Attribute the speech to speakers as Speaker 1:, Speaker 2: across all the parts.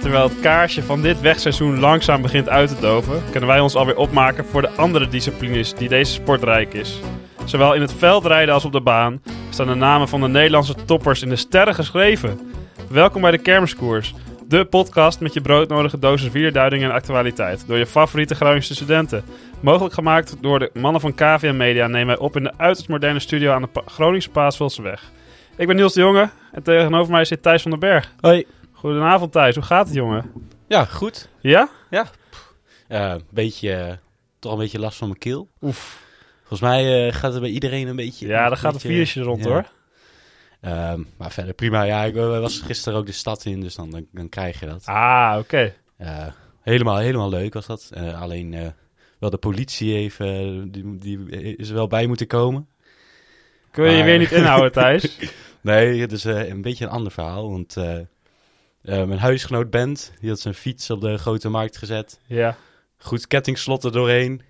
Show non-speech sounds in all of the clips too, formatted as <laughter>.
Speaker 1: Terwijl het kaarsje van dit wegseizoen langzaam begint uit te doven, kunnen wij ons alweer opmaken voor de andere disciplines die deze sport rijk is. Zowel in het veldrijden als op de baan staan de namen van de Nederlandse toppers in de sterren geschreven. Welkom bij de Kermiskoers, de podcast met je broodnodige dosis vierduiding en actualiteit door je favoriete Groningse studenten. Mogelijk gemaakt door de mannen van KVM Media nemen wij op in de uiterst moderne studio aan de Pa- Groningse Paasvulseweg. Ik ben Niels de Jonge en tegenover mij zit Thijs van den Berg.
Speaker 2: Hoi.
Speaker 1: Goedenavond Thijs, hoe gaat het jongen?
Speaker 2: Ja, goed.
Speaker 1: Ja?
Speaker 2: Eh, Een beetje, eh, toch een beetje last van mijn keel.
Speaker 1: Oef.
Speaker 2: Volgens mij eh, gaat het bij iedereen een beetje...
Speaker 1: Ja, daar gaat een
Speaker 2: beetje,
Speaker 1: virusje rond
Speaker 2: ja.
Speaker 1: hoor.
Speaker 2: Ehm, maar verder prima. Ja, ik eh, was gisteren ook de stad in, dus dan, dan, krijg je dat.
Speaker 1: Ah, oké.
Speaker 2: Eh, helemaal, helemaal leuk was dat. Eh, alleen wel de politie even, die, die is er wel bij moeten komen.
Speaker 1: Kun je je weer niet inhouden Thijs? <laughs>
Speaker 2: Nee, het is een beetje een ander verhaal. Want mijn huisgenoot Bent, die had zijn fiets op de grote markt gezet.
Speaker 1: ja.
Speaker 2: goed kettingslot er doorheen.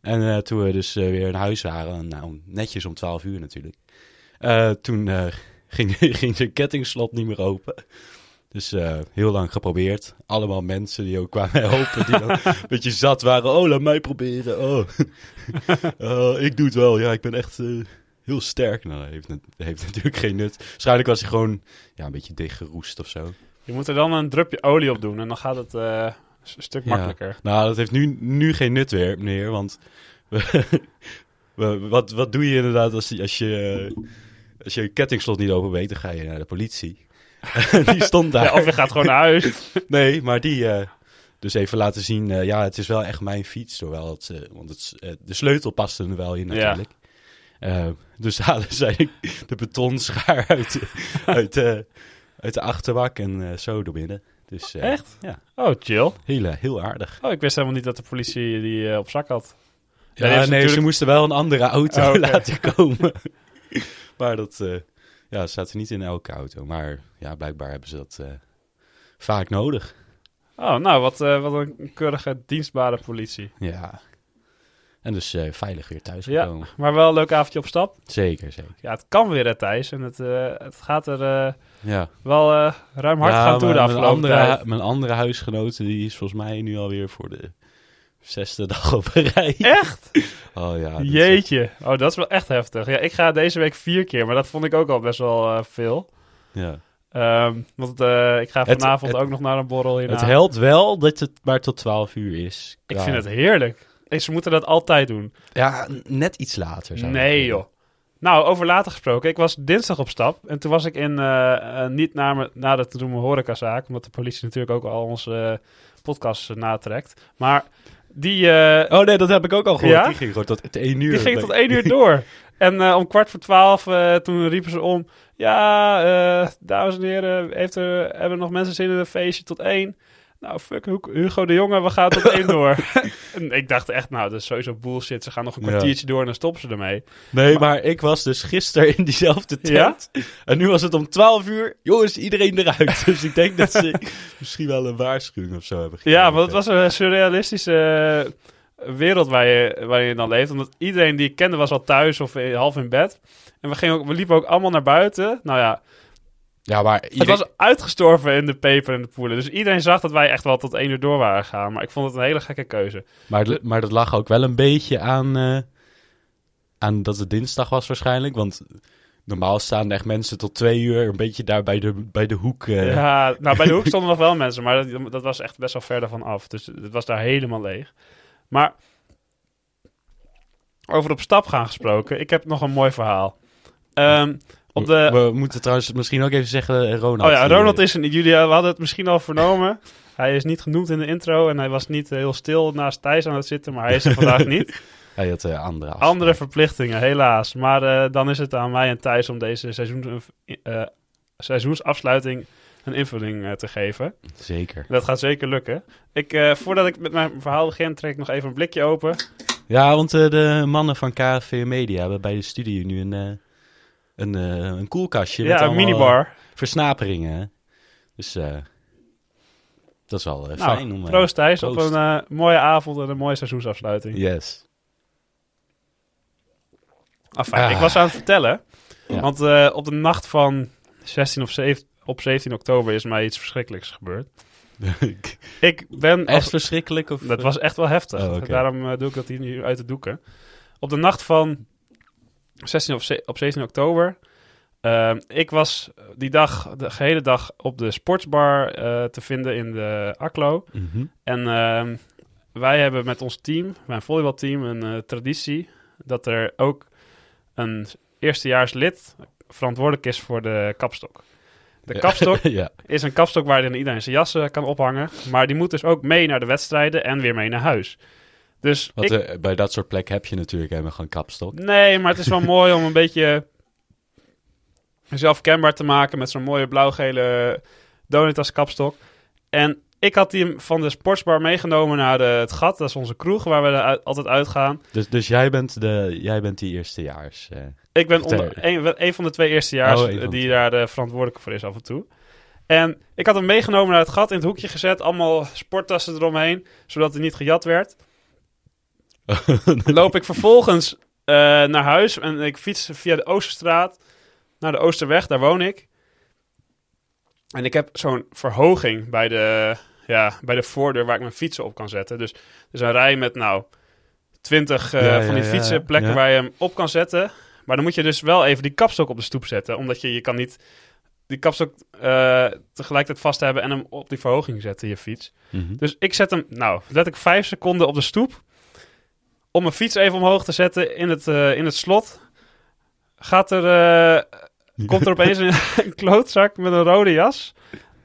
Speaker 2: En toen we dus weer naar huis waren, nou netjes om 12 uur natuurlijk. Eh, toen eh, <laughs> ging, ging zijn kettingslot niet meer open. Dus eh, heel lang geprobeerd. Allemaal mensen die ook kwamen <laughs> helpen, die dan een <laughs> beetje zat waren. Oh, laat mij proberen. Oh, Oh, ik doe het wel. Ja, ik ben echt eh, heel sterk. Nou, dat heeft, dat heeft natuurlijk geen nut. Waarschijnlijk was hij gewoon ja, een beetje dichtgeroest of zo.
Speaker 1: Je moet er dan een drupje olie op doen en dan gaat het eh, een stuk
Speaker 2: Ja.
Speaker 1: makkelijker.
Speaker 2: Nou, dat heeft nu, nu geen nut weer, meneer. Want wat, wat doe je inderdaad als, je- als je als je kettingslot niet open weet? Dan ga je naar de politie. <laughs> die stond daar.
Speaker 1: Ja, of je gaat gewoon naar huis. <laughs>
Speaker 2: Nee, maar die eh, dus even laten zien. eh, ja, het is wel echt mijn fiets. Hoewel het, eh, want het, de sleutel paste er wel in
Speaker 1: Ja.
Speaker 2: natuurlijk. Eh, dus <laughs> halen zij de betonschaar uit, uit, uit de achterbak en zo door binnen. Dus
Speaker 1: Echt?
Speaker 2: Ja,
Speaker 1: Oh, chill.
Speaker 2: heel, heel aardig.
Speaker 1: Oh, ik wist helemaal niet dat de politie die op zak had. Ja,
Speaker 2: Ja, nee,
Speaker 1: natuurlijk-
Speaker 2: ze moesten wel een andere auto
Speaker 1: Oh,
Speaker 2: laten komen. <laughs> maar dat eh ja, staat er niet in elke auto. Maar ja, blijkbaar hebben ze dat eh, vaak nodig.
Speaker 1: Oh, nou, wat, eh, wat een keurige dienstbare politie.
Speaker 2: Ja. En dus veilig weer thuis
Speaker 1: Ja.
Speaker 2: gekomen.
Speaker 1: Maar wel een leuk avondje op stap.
Speaker 2: Zeker, zeker.
Speaker 1: Ja, het kan weer, hè, Thijs. En het, het gaat er
Speaker 2: Ja.
Speaker 1: wel ruim hard
Speaker 2: ja,
Speaker 1: gaan toe de afgelopen
Speaker 2: andere,
Speaker 1: tijd.
Speaker 2: mijn andere huisgenote, die is volgens mij nu alweer voor de zesde dag op een rij.
Speaker 1: Echt? <laughs>
Speaker 2: Oh ja. is-
Speaker 1: Jeetje. Oh, dat is wel echt heftig. Ja, ik ga deze week vier keer, maar dat vond ik ook al best wel eh, veel.
Speaker 2: Ja.
Speaker 1: Ehm, want eh, ik ga vanavond
Speaker 2: het-
Speaker 1: ook nog naar een borrel hierna.
Speaker 2: Het helpt wel dat het maar tot 12 uur is.
Speaker 1: Ik
Speaker 2: Ja.
Speaker 1: vind het heerlijk. Hey, Ze moeten dat altijd doen.
Speaker 2: Ja, net iets later.
Speaker 1: Nee, joh. Nou, over later gesproken. Ik was dinsdag op stap. En toen was ik in, eh, niet naar, me, naar de te noemen horecazaak. Omdat de politie natuurlijk ook al onze podcast natrekt. Maar die, eh,
Speaker 2: Oh nee, dat heb ik ook al gehoord.
Speaker 1: Ja?
Speaker 2: Die ging gewoon tot één uur.
Speaker 1: die ging tot één uur door. <laughs> En eh, om kwart voor twaalf, eh, toen riepen ze om... Ja, dames en heren, heeft er, hebben nog mensen zin in een feestje tot één? Nou, fuck Hu- Hugo de Jonge, we gaan tot één <laughs> door. en ik dacht echt, nou, dat is sowieso bullshit. Ze gaan nog een
Speaker 2: Ja.
Speaker 1: kwartiertje door en dan stoppen ze ermee.
Speaker 2: Nee, maar ik was dus gisteren in diezelfde tent. En nu was het om 12 uur. Jongens, iedereen eruit. <laughs> dus ik denk dat ze misschien wel een waarschuwing of zo hebben gegeven.
Speaker 1: Ja, want het was een surrealistische eh, wereld waar je, waar je dan leeft. Omdat iedereen die ik kende was al thuis of half in bed. En we, gingen ook, we liepen ook allemaal naar buiten. Nou ja,
Speaker 2: Ja, maar
Speaker 1: het was uitgestorven in de peper en de poelen. Dus iedereen zag dat wij echt wel tot één uur door waren gegaan. Maar ik vond het een hele gekke keuze.
Speaker 2: maar, maar dat lag ook wel een beetje aan, eh, aan dat het dinsdag was waarschijnlijk. Want normaal staan echt mensen tot twee uur een beetje daar bij de, bij de hoek. eh.
Speaker 1: Ja, nou bij de hoek <laughs> stonden nog wel mensen. Maar dat, dat was echt best wel ver daarvan af. Dus het was daar helemaal leeg. Maar over op stap gaan gesproken. Ik heb nog een mooi verhaal. Ehm, op de,
Speaker 2: We moeten trouwens misschien ook even zeggen, eh, Ronald.
Speaker 1: Oh ja, Ronald
Speaker 2: eh,
Speaker 1: is er niet. Jullie we hadden het misschien al vernomen. Hij is niet genoemd in de intro en hij was niet eh, heel stil naast Thijs aan het zitten, maar hij is er vandaag <laughs> niet.
Speaker 2: Hij had eh, andere afspraken.
Speaker 1: Andere verplichtingen, helaas. Maar eh, dan is het aan mij en Thijs om deze seizoen, eh, seizoensafsluiting een invulling eh, te geven.
Speaker 2: Zeker.
Speaker 1: Dat gaat zeker lukken. Ik, eh, voordat ik met mijn verhaal begin, trek ik nog even een blikje open.
Speaker 2: Ja, want eh, de mannen van KFV Media hebben bij de studie nu een, eh, een, eh, een koelkastje.
Speaker 1: Ja,
Speaker 2: met
Speaker 1: een minibar.
Speaker 2: Versnaperingen. hè. Dus eh, dat is wel eh,
Speaker 1: Nou,
Speaker 2: fijn om... eh,
Speaker 1: proost Thijs op een eh, mooie avond en een mooie seizoensafsluiting.
Speaker 2: Yes.
Speaker 1: Enfin,
Speaker 2: Ah.
Speaker 1: ik was aan het vertellen.
Speaker 2: Ja.
Speaker 1: Want eh, op de nacht van 16 of 17, op 17 oktober is mij iets verschrikkelijks gebeurd. <laughs> Ik ben...
Speaker 2: Echt verschrikkelijk? Of,
Speaker 1: Dat was echt wel heftig.
Speaker 2: Oh.
Speaker 1: Daarom eh, doe ik dat hier nu uit de doeken. Op de nacht van 16 of op 17 oktober. eh, ik was die dag, de gehele dag op de sportsbar eh, te vinden in de Aklo.
Speaker 2: Mhm.
Speaker 1: En ehm, wij hebben met ons team, mijn volleybalteam, een eh, traditie dat er ook een eerstejaarslid verantwoordelijk is voor de kapstok. De kapstok <laughs>
Speaker 2: ja.
Speaker 1: is een kapstok waar dan iedereen zijn jas eh, kan ophangen. Maar die moet dus ook mee naar de wedstrijden en weer mee naar huis. Dus
Speaker 2: Want
Speaker 1: ik-
Speaker 2: eh, bij dat soort plekken heb je natuurlijk helemaal gewoon kapstok.
Speaker 1: Nee, maar het is wel <laughs> mooi om een beetje jezelf kenbaar te maken met zo'n mooie blauw-gele Donutas kapstok. En ik had die van de sportsbar meegenomen naar de, het gat. Dat is onze kroeg waar we altijd uitgaan.
Speaker 2: Dus, dus jij, bent de, jij bent die eerstejaars. eh
Speaker 1: Ik ben onder, een, een van de twee eerstejaars
Speaker 2: Oh,
Speaker 1: eh, die
Speaker 2: twee.
Speaker 1: daar de verantwoordelijke voor is af en toe. En ik had hem meegenomen naar het gat, in het hoekje gezet. Allemaal sporttassen eromheen, zodat hij niet gejat werd. <laughs> loop ik vervolgens eh, naar huis en ik fiets via de Oosterstraat naar de Oosterweg, daar woon ik. En ik heb zo'n verhoging bij de, ja, bij de voordeur waar ik mijn fietsen op kan zetten. Dus er is een rij met nou 20 eh,
Speaker 2: Ja,
Speaker 1: van die
Speaker 2: ja, ja,
Speaker 1: fietsen, plekken
Speaker 2: ja.
Speaker 1: waar je hem op kan zetten. Maar dan moet je dus wel even die kapstok op de stoep zetten, omdat je, je kan niet die kapstok eh, tegelijkertijd vast hebben en hem op die verhoging zetten, je fiets.
Speaker 2: Mhm.
Speaker 1: Dus ik zet hem, nou, let ik vijf seconden op de stoep. Om mijn fiets even omhoog te zetten in het, eh, in het slot. Gaat er, eh, komt er <laughs> opeens een, een klootzak met een rode jas.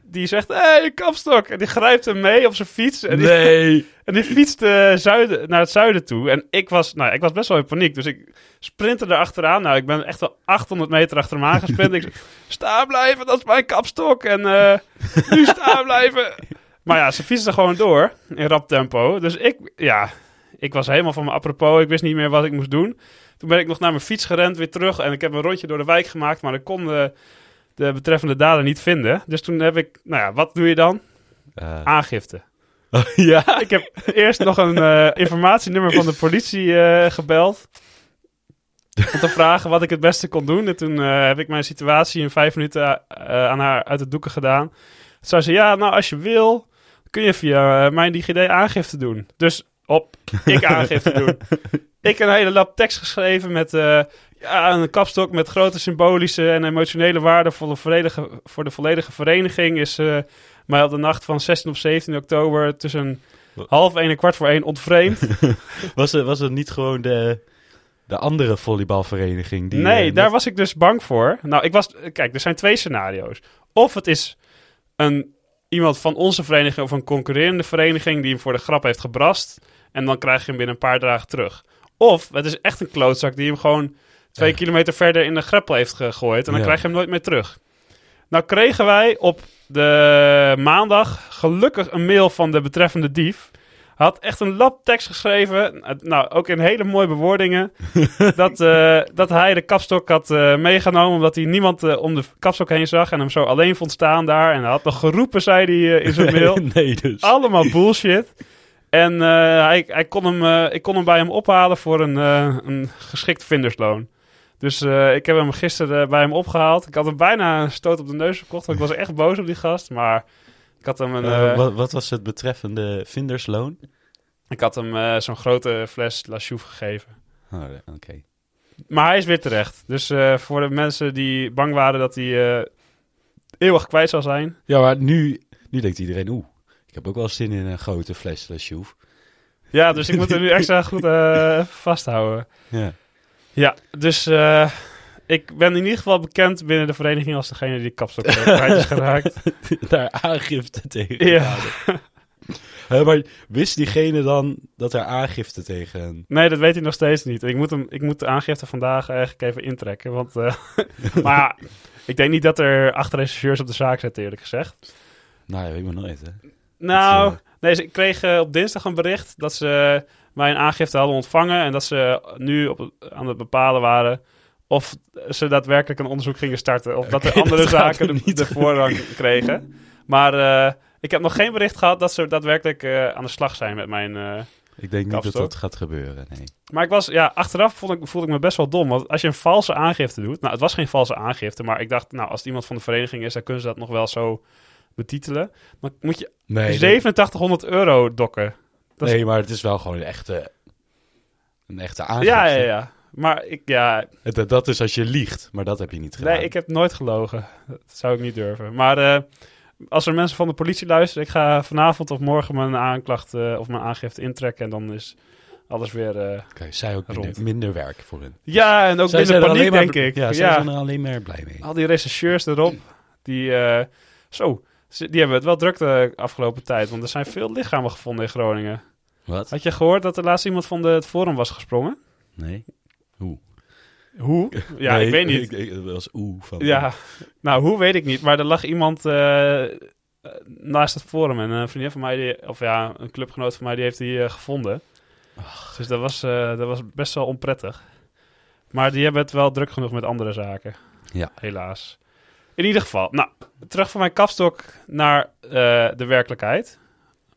Speaker 1: Die zegt, hé, hey, kapstok. En die grijpt hem mee op zijn fiets. En die,
Speaker 2: Nee! <laughs>
Speaker 1: en die fietst eh, zuiden, naar het zuiden toe. En ik was, nou, ik was best wel in paniek. Dus ik sprintte er achteraan. Nou, ik ben echt wel 800 meter achter hem aangesprint. ik zei, sta blijven, dat is mijn kapstok. En nu staan blijven. Maar ja, ze fietste gewoon door in rap tempo. Dus ik, ja, ik was helemaal van mijn apropos. Ik wist niet meer wat ik moest doen. Toen ben ik nog naar mijn fiets gerend, weer terug. En ik heb een rondje door de wijk gemaakt. Maar ik kon de, de betreffende dader niet vinden. Dus toen heb ik, nou ja, wat doe je dan?
Speaker 2: Eh,
Speaker 1: Aangifte. <laughs>
Speaker 2: ja?
Speaker 1: Ik heb eerst nog een eh, informatienummer van de politie eh, gebeld. Om te vragen wat ik het beste kon doen. En toen heb ik mijn situatie in vijf minuten aan haar uit de doeken gedaan. Toen zei ze, ja, nou als je wil, kun je via mijn DigiD aangifte doen. Dus op, ik aangifte doen. <laughs> Ik een hele lap tekst geschreven met eh, ja, een kapstok met grote symbolische en emotionele waarde voor de volledige, voor de volledige vereniging. Is eh, mij op de nacht van 16 of 17 oktober tussen half één en kwart voor één ontvreemd. <laughs>
Speaker 2: Was het, was het niet gewoon de, de andere volleybalvereniging? Die,
Speaker 1: nee,
Speaker 2: eh,
Speaker 1: daar
Speaker 2: net-
Speaker 1: was ik dus bang voor. Nou, ik was. Kijk, er zijn twee scenario's. Of het is een, iemand van onze vereniging of een concurrerende vereniging die hem voor de grap heeft gebrast. En dan krijg je hem binnen een paar dagen terug. Of het is echt een klootzak die hem gewoon twee
Speaker 2: Ja.
Speaker 1: kilometer verder in de greppel heeft gegooid. En dan
Speaker 2: Ja.
Speaker 1: krijg je hem nooit meer terug. Nou kregen wij op de maandag gelukkig een mail van de betreffende dief. Hij had echt een lap tekst geschreven. Nou, ook in hele mooie bewoordingen. <laughs> dat, eh, dat hij de kapstok had eh, meegenomen. Omdat hij niemand eh, om de kapstok heen zag. En hem zo alleen vond staan daar. En hij had nog geroepen, zei hij in zijn <laughs> mail.
Speaker 2: nee, dus.
Speaker 1: Allemaal bullshit. En eh, hij, hij kon hem, eh, ik kon hem bij hem ophalen voor een, eh, een geschikt vindersloon. Dus eh, ik heb hem gisteren bij hem opgehaald. Ik had hem bijna een stoot op de neus gekocht. Want ik was echt boos op die gast. Maar ik had hem, een,
Speaker 2: wat, wat was het betreffende vindersloon?
Speaker 1: ik had hem eh, zo'n grote fles La Chouffe gegeven.
Speaker 2: Oh, Oké.
Speaker 1: Maar hij is weer terecht. Dus eh, voor de mensen die bang waren dat hij eh, eeuwig kwijt zou zijn.
Speaker 2: Ja, maar nu, nu denkt iedereen, oeh, ik heb ook wel zin in een grote fles La Chouffe.
Speaker 1: Ja, dus ik moet hem nu extra goed eh, <laughs> vasthouden.
Speaker 2: Ja.
Speaker 1: Ja, dus eh, ik ben in ieder geval bekend binnen de vereniging als degene die kapstok eh, kwijt is geraakt. <laughs>
Speaker 2: Daar aangifte tegen
Speaker 1: Ja.
Speaker 2: maar wist diegene dan dat er aangifte tegen...
Speaker 1: Nee, dat weet hij nog steeds niet. Ik moet, hem, ik moet de aangifte vandaag eigenlijk even intrekken. Want, eh, <laughs> maar ja, ik denk niet dat er acht rechercheurs op de zaak zitten, eerlijk gezegd.
Speaker 2: Nou, je weet maar nooit, hè.
Speaker 1: Nou,
Speaker 2: Dat,
Speaker 1: nee, ze- ik kreeg eh, op dinsdag een bericht dat ze mijn aangifte hadden ontvangen. En dat ze nu op, aan het bepalen waren of ze daadwerkelijk een onderzoek gingen starten. Of dat er <laughs> andere
Speaker 2: dat
Speaker 1: zaken
Speaker 2: er
Speaker 1: de,
Speaker 2: niet
Speaker 1: de voorrang kregen. Maar eh, ik heb nog geen bericht gehad dat ze daadwerkelijk eh, aan de slag zijn met mijn... eh,
Speaker 2: Ik denk niet dat dat gaat gebeuren, nee.
Speaker 1: Maar ik was, ja, achteraf vond ik, voelde ik me best wel dom. Want als je een valse aangifte doet. Nou, het was geen valse aangifte. Maar ik dacht, nou, als het iemand van de vereniging is, dan kunnen ze dat nog wel zo betitelen. Maar moet je
Speaker 2: Nee, dat-
Speaker 1: 8700 euro dokken. dat is-
Speaker 2: nee, maar het is wel gewoon een echte, een echte aangifte.
Speaker 1: Ja, ja, ja. Maar ik, ja,
Speaker 2: Dat, dat is als je liegt, maar dat heb je niet gedaan.
Speaker 1: nee, ik heb nooit gelogen. Dat zou ik niet durven. Maar eh, als er mensen van de politie luisteren, ik ga vanavond of morgen mijn aanklacht eh, of mijn aangifte intrekken. En dan is alles weer.
Speaker 2: Oké, zij ook minder,
Speaker 1: Rond.
Speaker 2: minder werk voor hun.
Speaker 1: Ja, en ook
Speaker 2: Zij
Speaker 1: minder
Speaker 2: er
Speaker 1: paniek,
Speaker 2: maar
Speaker 1: denk ik.
Speaker 2: Ja,
Speaker 1: Ja,
Speaker 2: zij zijn er alleen maar blij mee.
Speaker 1: al die rechercheurs erop, die. zo, die hebben het wel druk de afgelopen tijd. Want er zijn veel lichamen gevonden in Groningen.
Speaker 2: Wat?
Speaker 1: Had je gehoord dat er laatst iemand van de, het Forum was gesprongen?
Speaker 2: Nee?
Speaker 1: Hoe? <laughs> Ja,
Speaker 2: Nee,
Speaker 1: ik weet niet.
Speaker 2: Ik, ik- dat was oeh van...
Speaker 1: Ja, nou, hoe weet ik niet. Maar er lag iemand eh, naast het forum. En een vriendin van mij, die, of ja, een clubgenoot van mij, die heeft die eh, gevonden. Dus dat was, eh, dat was best wel onprettig. Maar die hebben het wel druk genoeg met andere zaken.
Speaker 2: Ja.
Speaker 1: Helaas. In ieder geval, nou, terug van mijn kapstok naar eh, de werkelijkheid.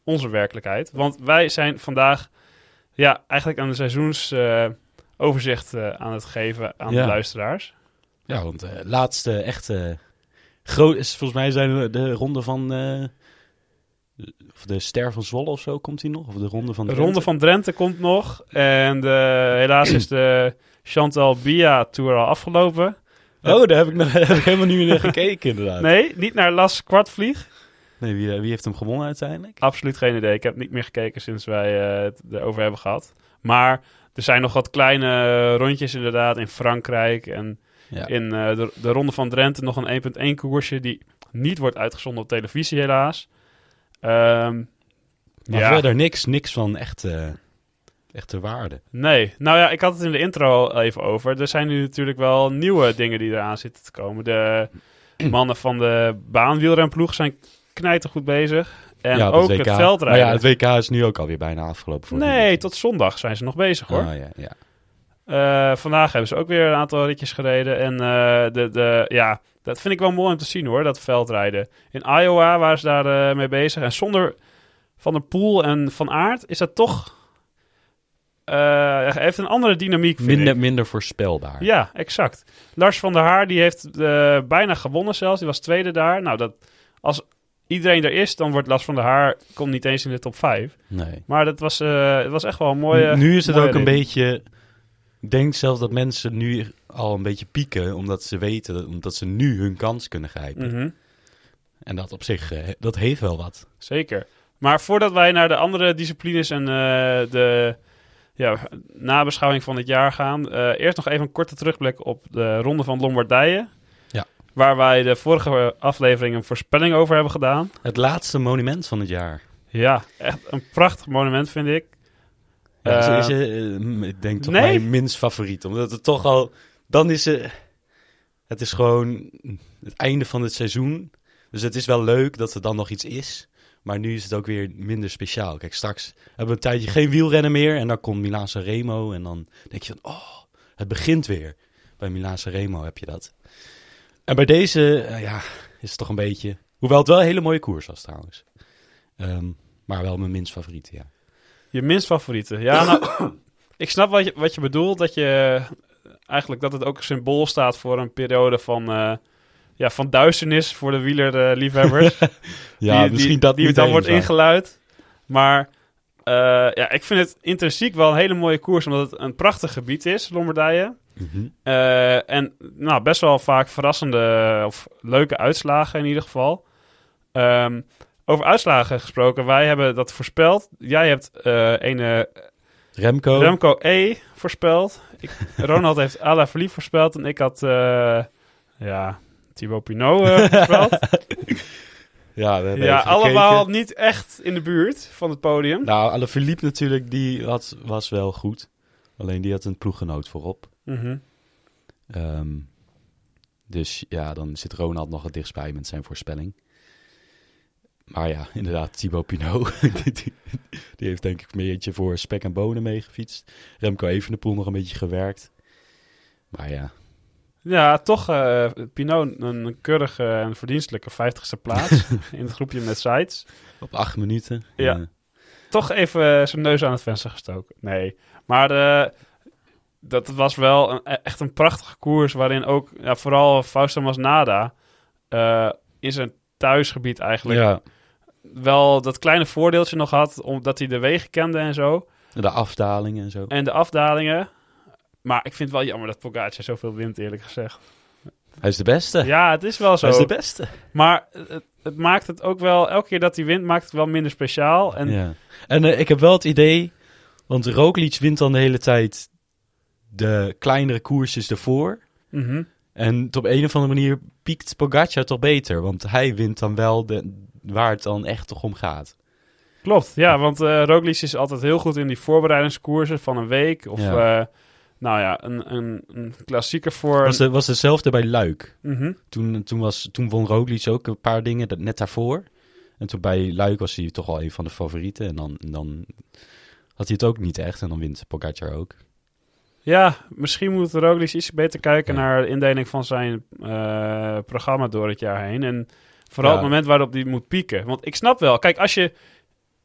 Speaker 1: Onze werkelijkheid. Want wij zijn vandaag ja, eigenlijk aan de seizoensoverzicht overzicht eh, aan het geven aan
Speaker 2: Ja.
Speaker 1: de luisteraars.
Speaker 2: Ja, want de laatste echte... Groot is volgens mij zijn we de ronde van... eh, of de Ster van Zwolle of zo komt hij nog? Of de ronde van
Speaker 1: De ronde van Drenthe komt nog. En de, helaas is de Chantal Bia Tour al afgelopen.
Speaker 2: Oh, daar heb ik, nog, <laughs> heb ik helemaal niet meer naar gekeken inderdaad.
Speaker 1: Nee, niet naar Las Kwartvlieg.
Speaker 2: Nee, wie, wie heeft hem gewonnen uiteindelijk?
Speaker 1: Absoluut geen idee. Ik heb niet meer gekeken sinds wij eh, het erover hebben gehad. Maar er zijn nog wat kleine rondjes inderdaad in Frankrijk. En
Speaker 2: Ja.
Speaker 1: in eh, de, de Ronde van Drenthe nog een 1.1 koersje die niet wordt uitgezonden op televisie helaas. Ehm,
Speaker 2: Maar
Speaker 1: ja.
Speaker 2: verder niks, niks van echte, echte waarde.
Speaker 1: Nee, nou ja, ik had het in de intro al even over. Er zijn nu natuurlijk wel nieuwe dingen die eraan zitten te komen. De <clears throat> mannen van de baanwielrenploeg zijn knijtergoed bezig. En
Speaker 2: ja,
Speaker 1: ook
Speaker 2: WK.
Speaker 1: het
Speaker 2: Maar
Speaker 1: veldrijden.
Speaker 2: ja, het WK is nu ook alweer bijna afgelopen. Voor
Speaker 1: nee, tot zondag zijn ze nog bezig hoor.
Speaker 2: Ah, ja, ja.
Speaker 1: Eh, vandaag hebben ze ook weer een aantal ritjes gereden. En eh, de, de, ja, dat vind ik wel mooi om te zien hoor, dat veldrijden. In Iowa waren ze daar eh, mee bezig. En zonder Van der Poel en Van Aert is dat toch... eh, heeft een andere dynamiek, vind
Speaker 2: Minder,
Speaker 1: ik.
Speaker 2: minder voorspelbaar.
Speaker 1: Ja, exact. Lars van der Haar, die heeft eh, bijna gewonnen zelfs. Die was tweede daar. Nou, dat, als iedereen er is, dan wordt Lars van der Haar... komt niet eens in de top 5.
Speaker 2: Nee.
Speaker 1: Maar dat was, eh, het was echt wel een mooie...
Speaker 2: nu is het ook een beetje... Ik denk zelfs dat mensen nu al een beetje pieken, omdat ze weten, dat, omdat ze nu hun kans kunnen grijpen.
Speaker 1: Mhm.
Speaker 2: En dat op zich, dat heeft wel wat.
Speaker 1: Zeker. Maar voordat wij naar de andere disciplines en eh, de ja, nabeschouwing van het jaar gaan, eh, eerst nog even een korte terugblik op de Ronde van Lombardije.
Speaker 2: Ja.
Speaker 1: Waar wij de vorige aflevering een voorspelling over hebben gedaan.
Speaker 2: Het laatste monument van het jaar.
Speaker 1: Ja, echt een prachtig monument vind ik.
Speaker 2: Ja,
Speaker 1: Eh,
Speaker 2: is, eh, m- ik denk toch
Speaker 1: nee?
Speaker 2: mijn minst favoriet. Omdat het toch al... Dan is het... Het is gewoon het einde van het seizoen. Dus het is wel leuk dat er dan nog iets is. Maar nu is het ook weer minder speciaal. Kijk, straks hebben we een tijdje geen wielrennen meer. En dan komt Milaan Remo. En dan denk je van... Oh, het begint weer. Bij Milaan Remo heb je dat. En bij deze, eh, ja, is het toch een beetje... Hoewel het wel een hele mooie koers was trouwens. Ehm, maar wel mijn minst favoriete, ja.
Speaker 1: Je minst favoriete. Ja, nou, <coughs> ik snap wat je, wat je bedoelt. Dat je eigenlijk dat het ook een symbool staat voor een periode van, eh, ja, van duisternis voor de wielerliefhebbers. <laughs>
Speaker 2: Ja,
Speaker 1: die,
Speaker 2: misschien
Speaker 1: die,
Speaker 2: dat
Speaker 1: die dan wordt ingeluid. Maar eh, ja, ik vind het intrinsiek wel een hele mooie koers, omdat het een prachtig gebied is, Lombardije.
Speaker 2: Mhm.
Speaker 1: Eh, en nou, best wel vaak verrassende of leuke uitslagen in ieder geval. Ehm, over uitslagen gesproken, wij hebben dat voorspeld. Jij hebt eh een
Speaker 2: Remco.
Speaker 1: Remco E voorspeld. Ik, Ronald <laughs> heeft Alaphilippe voorspeld en ik had ja, Thibaut Pinot <laughs> voorspeld.
Speaker 2: Ja, we
Speaker 1: ja, allemaal
Speaker 2: gekeken.
Speaker 1: niet echt in de buurt van het podium.
Speaker 2: Nou, Alaphilippe natuurlijk, die had, was wel goed. Alleen die had een ploeggenoot voorop.
Speaker 1: Mhm.
Speaker 2: Ehm, dus ja, dan zit Ronald nog het dichtst bij met zijn voorspelling. Maar ja, inderdaad, Thibaut Pinot. <laughs> die, die, die heeft denk ik een beetje voor spek en bonen meegefietst. Remco Evenepoel nog een beetje gewerkt. Maar ja,
Speaker 1: Ja, toch eh Pinot een keurige en verdienstelijke 50ste plaats <laughs> in het groepje met sites.
Speaker 2: Op acht minuten.
Speaker 1: Ja. Toch even eh, zijn neus aan het venster gestoken. Nee, maar eh, dat was wel een, e- echt een prachtige koers waarin ook ja, vooral Fausto Masnada eh in zijn thuisgebied eigenlijk
Speaker 2: ja.
Speaker 1: wel dat kleine voordeeltje nog had, omdat hij de wegen kende en zo.
Speaker 2: De afdalingen en zo.
Speaker 1: En de afdalingen. Maar ik vind het wel jammer dat Pogacar zoveel wint, eerlijk gezegd.
Speaker 2: Hij is de beste.
Speaker 1: Ja, het is wel zo.
Speaker 2: Hij is de beste.
Speaker 1: Maar het, het maakt het ook wel, elke keer dat hij wint, maakt het wel minder speciaal. En
Speaker 2: ja. En eh, ik heb wel het idee, want Roglic wint dan de hele tijd de kleinere koersjes ervoor.
Speaker 1: Mhm.
Speaker 2: En op een of andere manier piekt Pogacar toch beter. Want hij wint dan wel de, waar het dan echt toch om gaat.
Speaker 1: Klopt, ja, want eh Roglic is altijd heel goed in die voorbereidingskoersen van een week. Of,
Speaker 2: Ja.
Speaker 1: eh, nou ja, een, een, een klassieker voor...
Speaker 2: Was, de, was hetzelfde bij Luik.
Speaker 1: Mhm.
Speaker 2: Toen, toen, was, toen won Roglic ook een paar dingen dat, net daarvoor. En toen bij Luik was hij toch wel een van de favorieten. En dan, en dan had hij het ook niet echt. En dan wint Pogacar ook.
Speaker 1: Ja, misschien moet Roglic iets beter kijken
Speaker 2: Ja.
Speaker 1: naar de indeling van zijn eh, programma door het jaar heen. En vooral
Speaker 2: Ja.
Speaker 1: het moment waarop hij moet pieken. Want ik snap wel, kijk, als je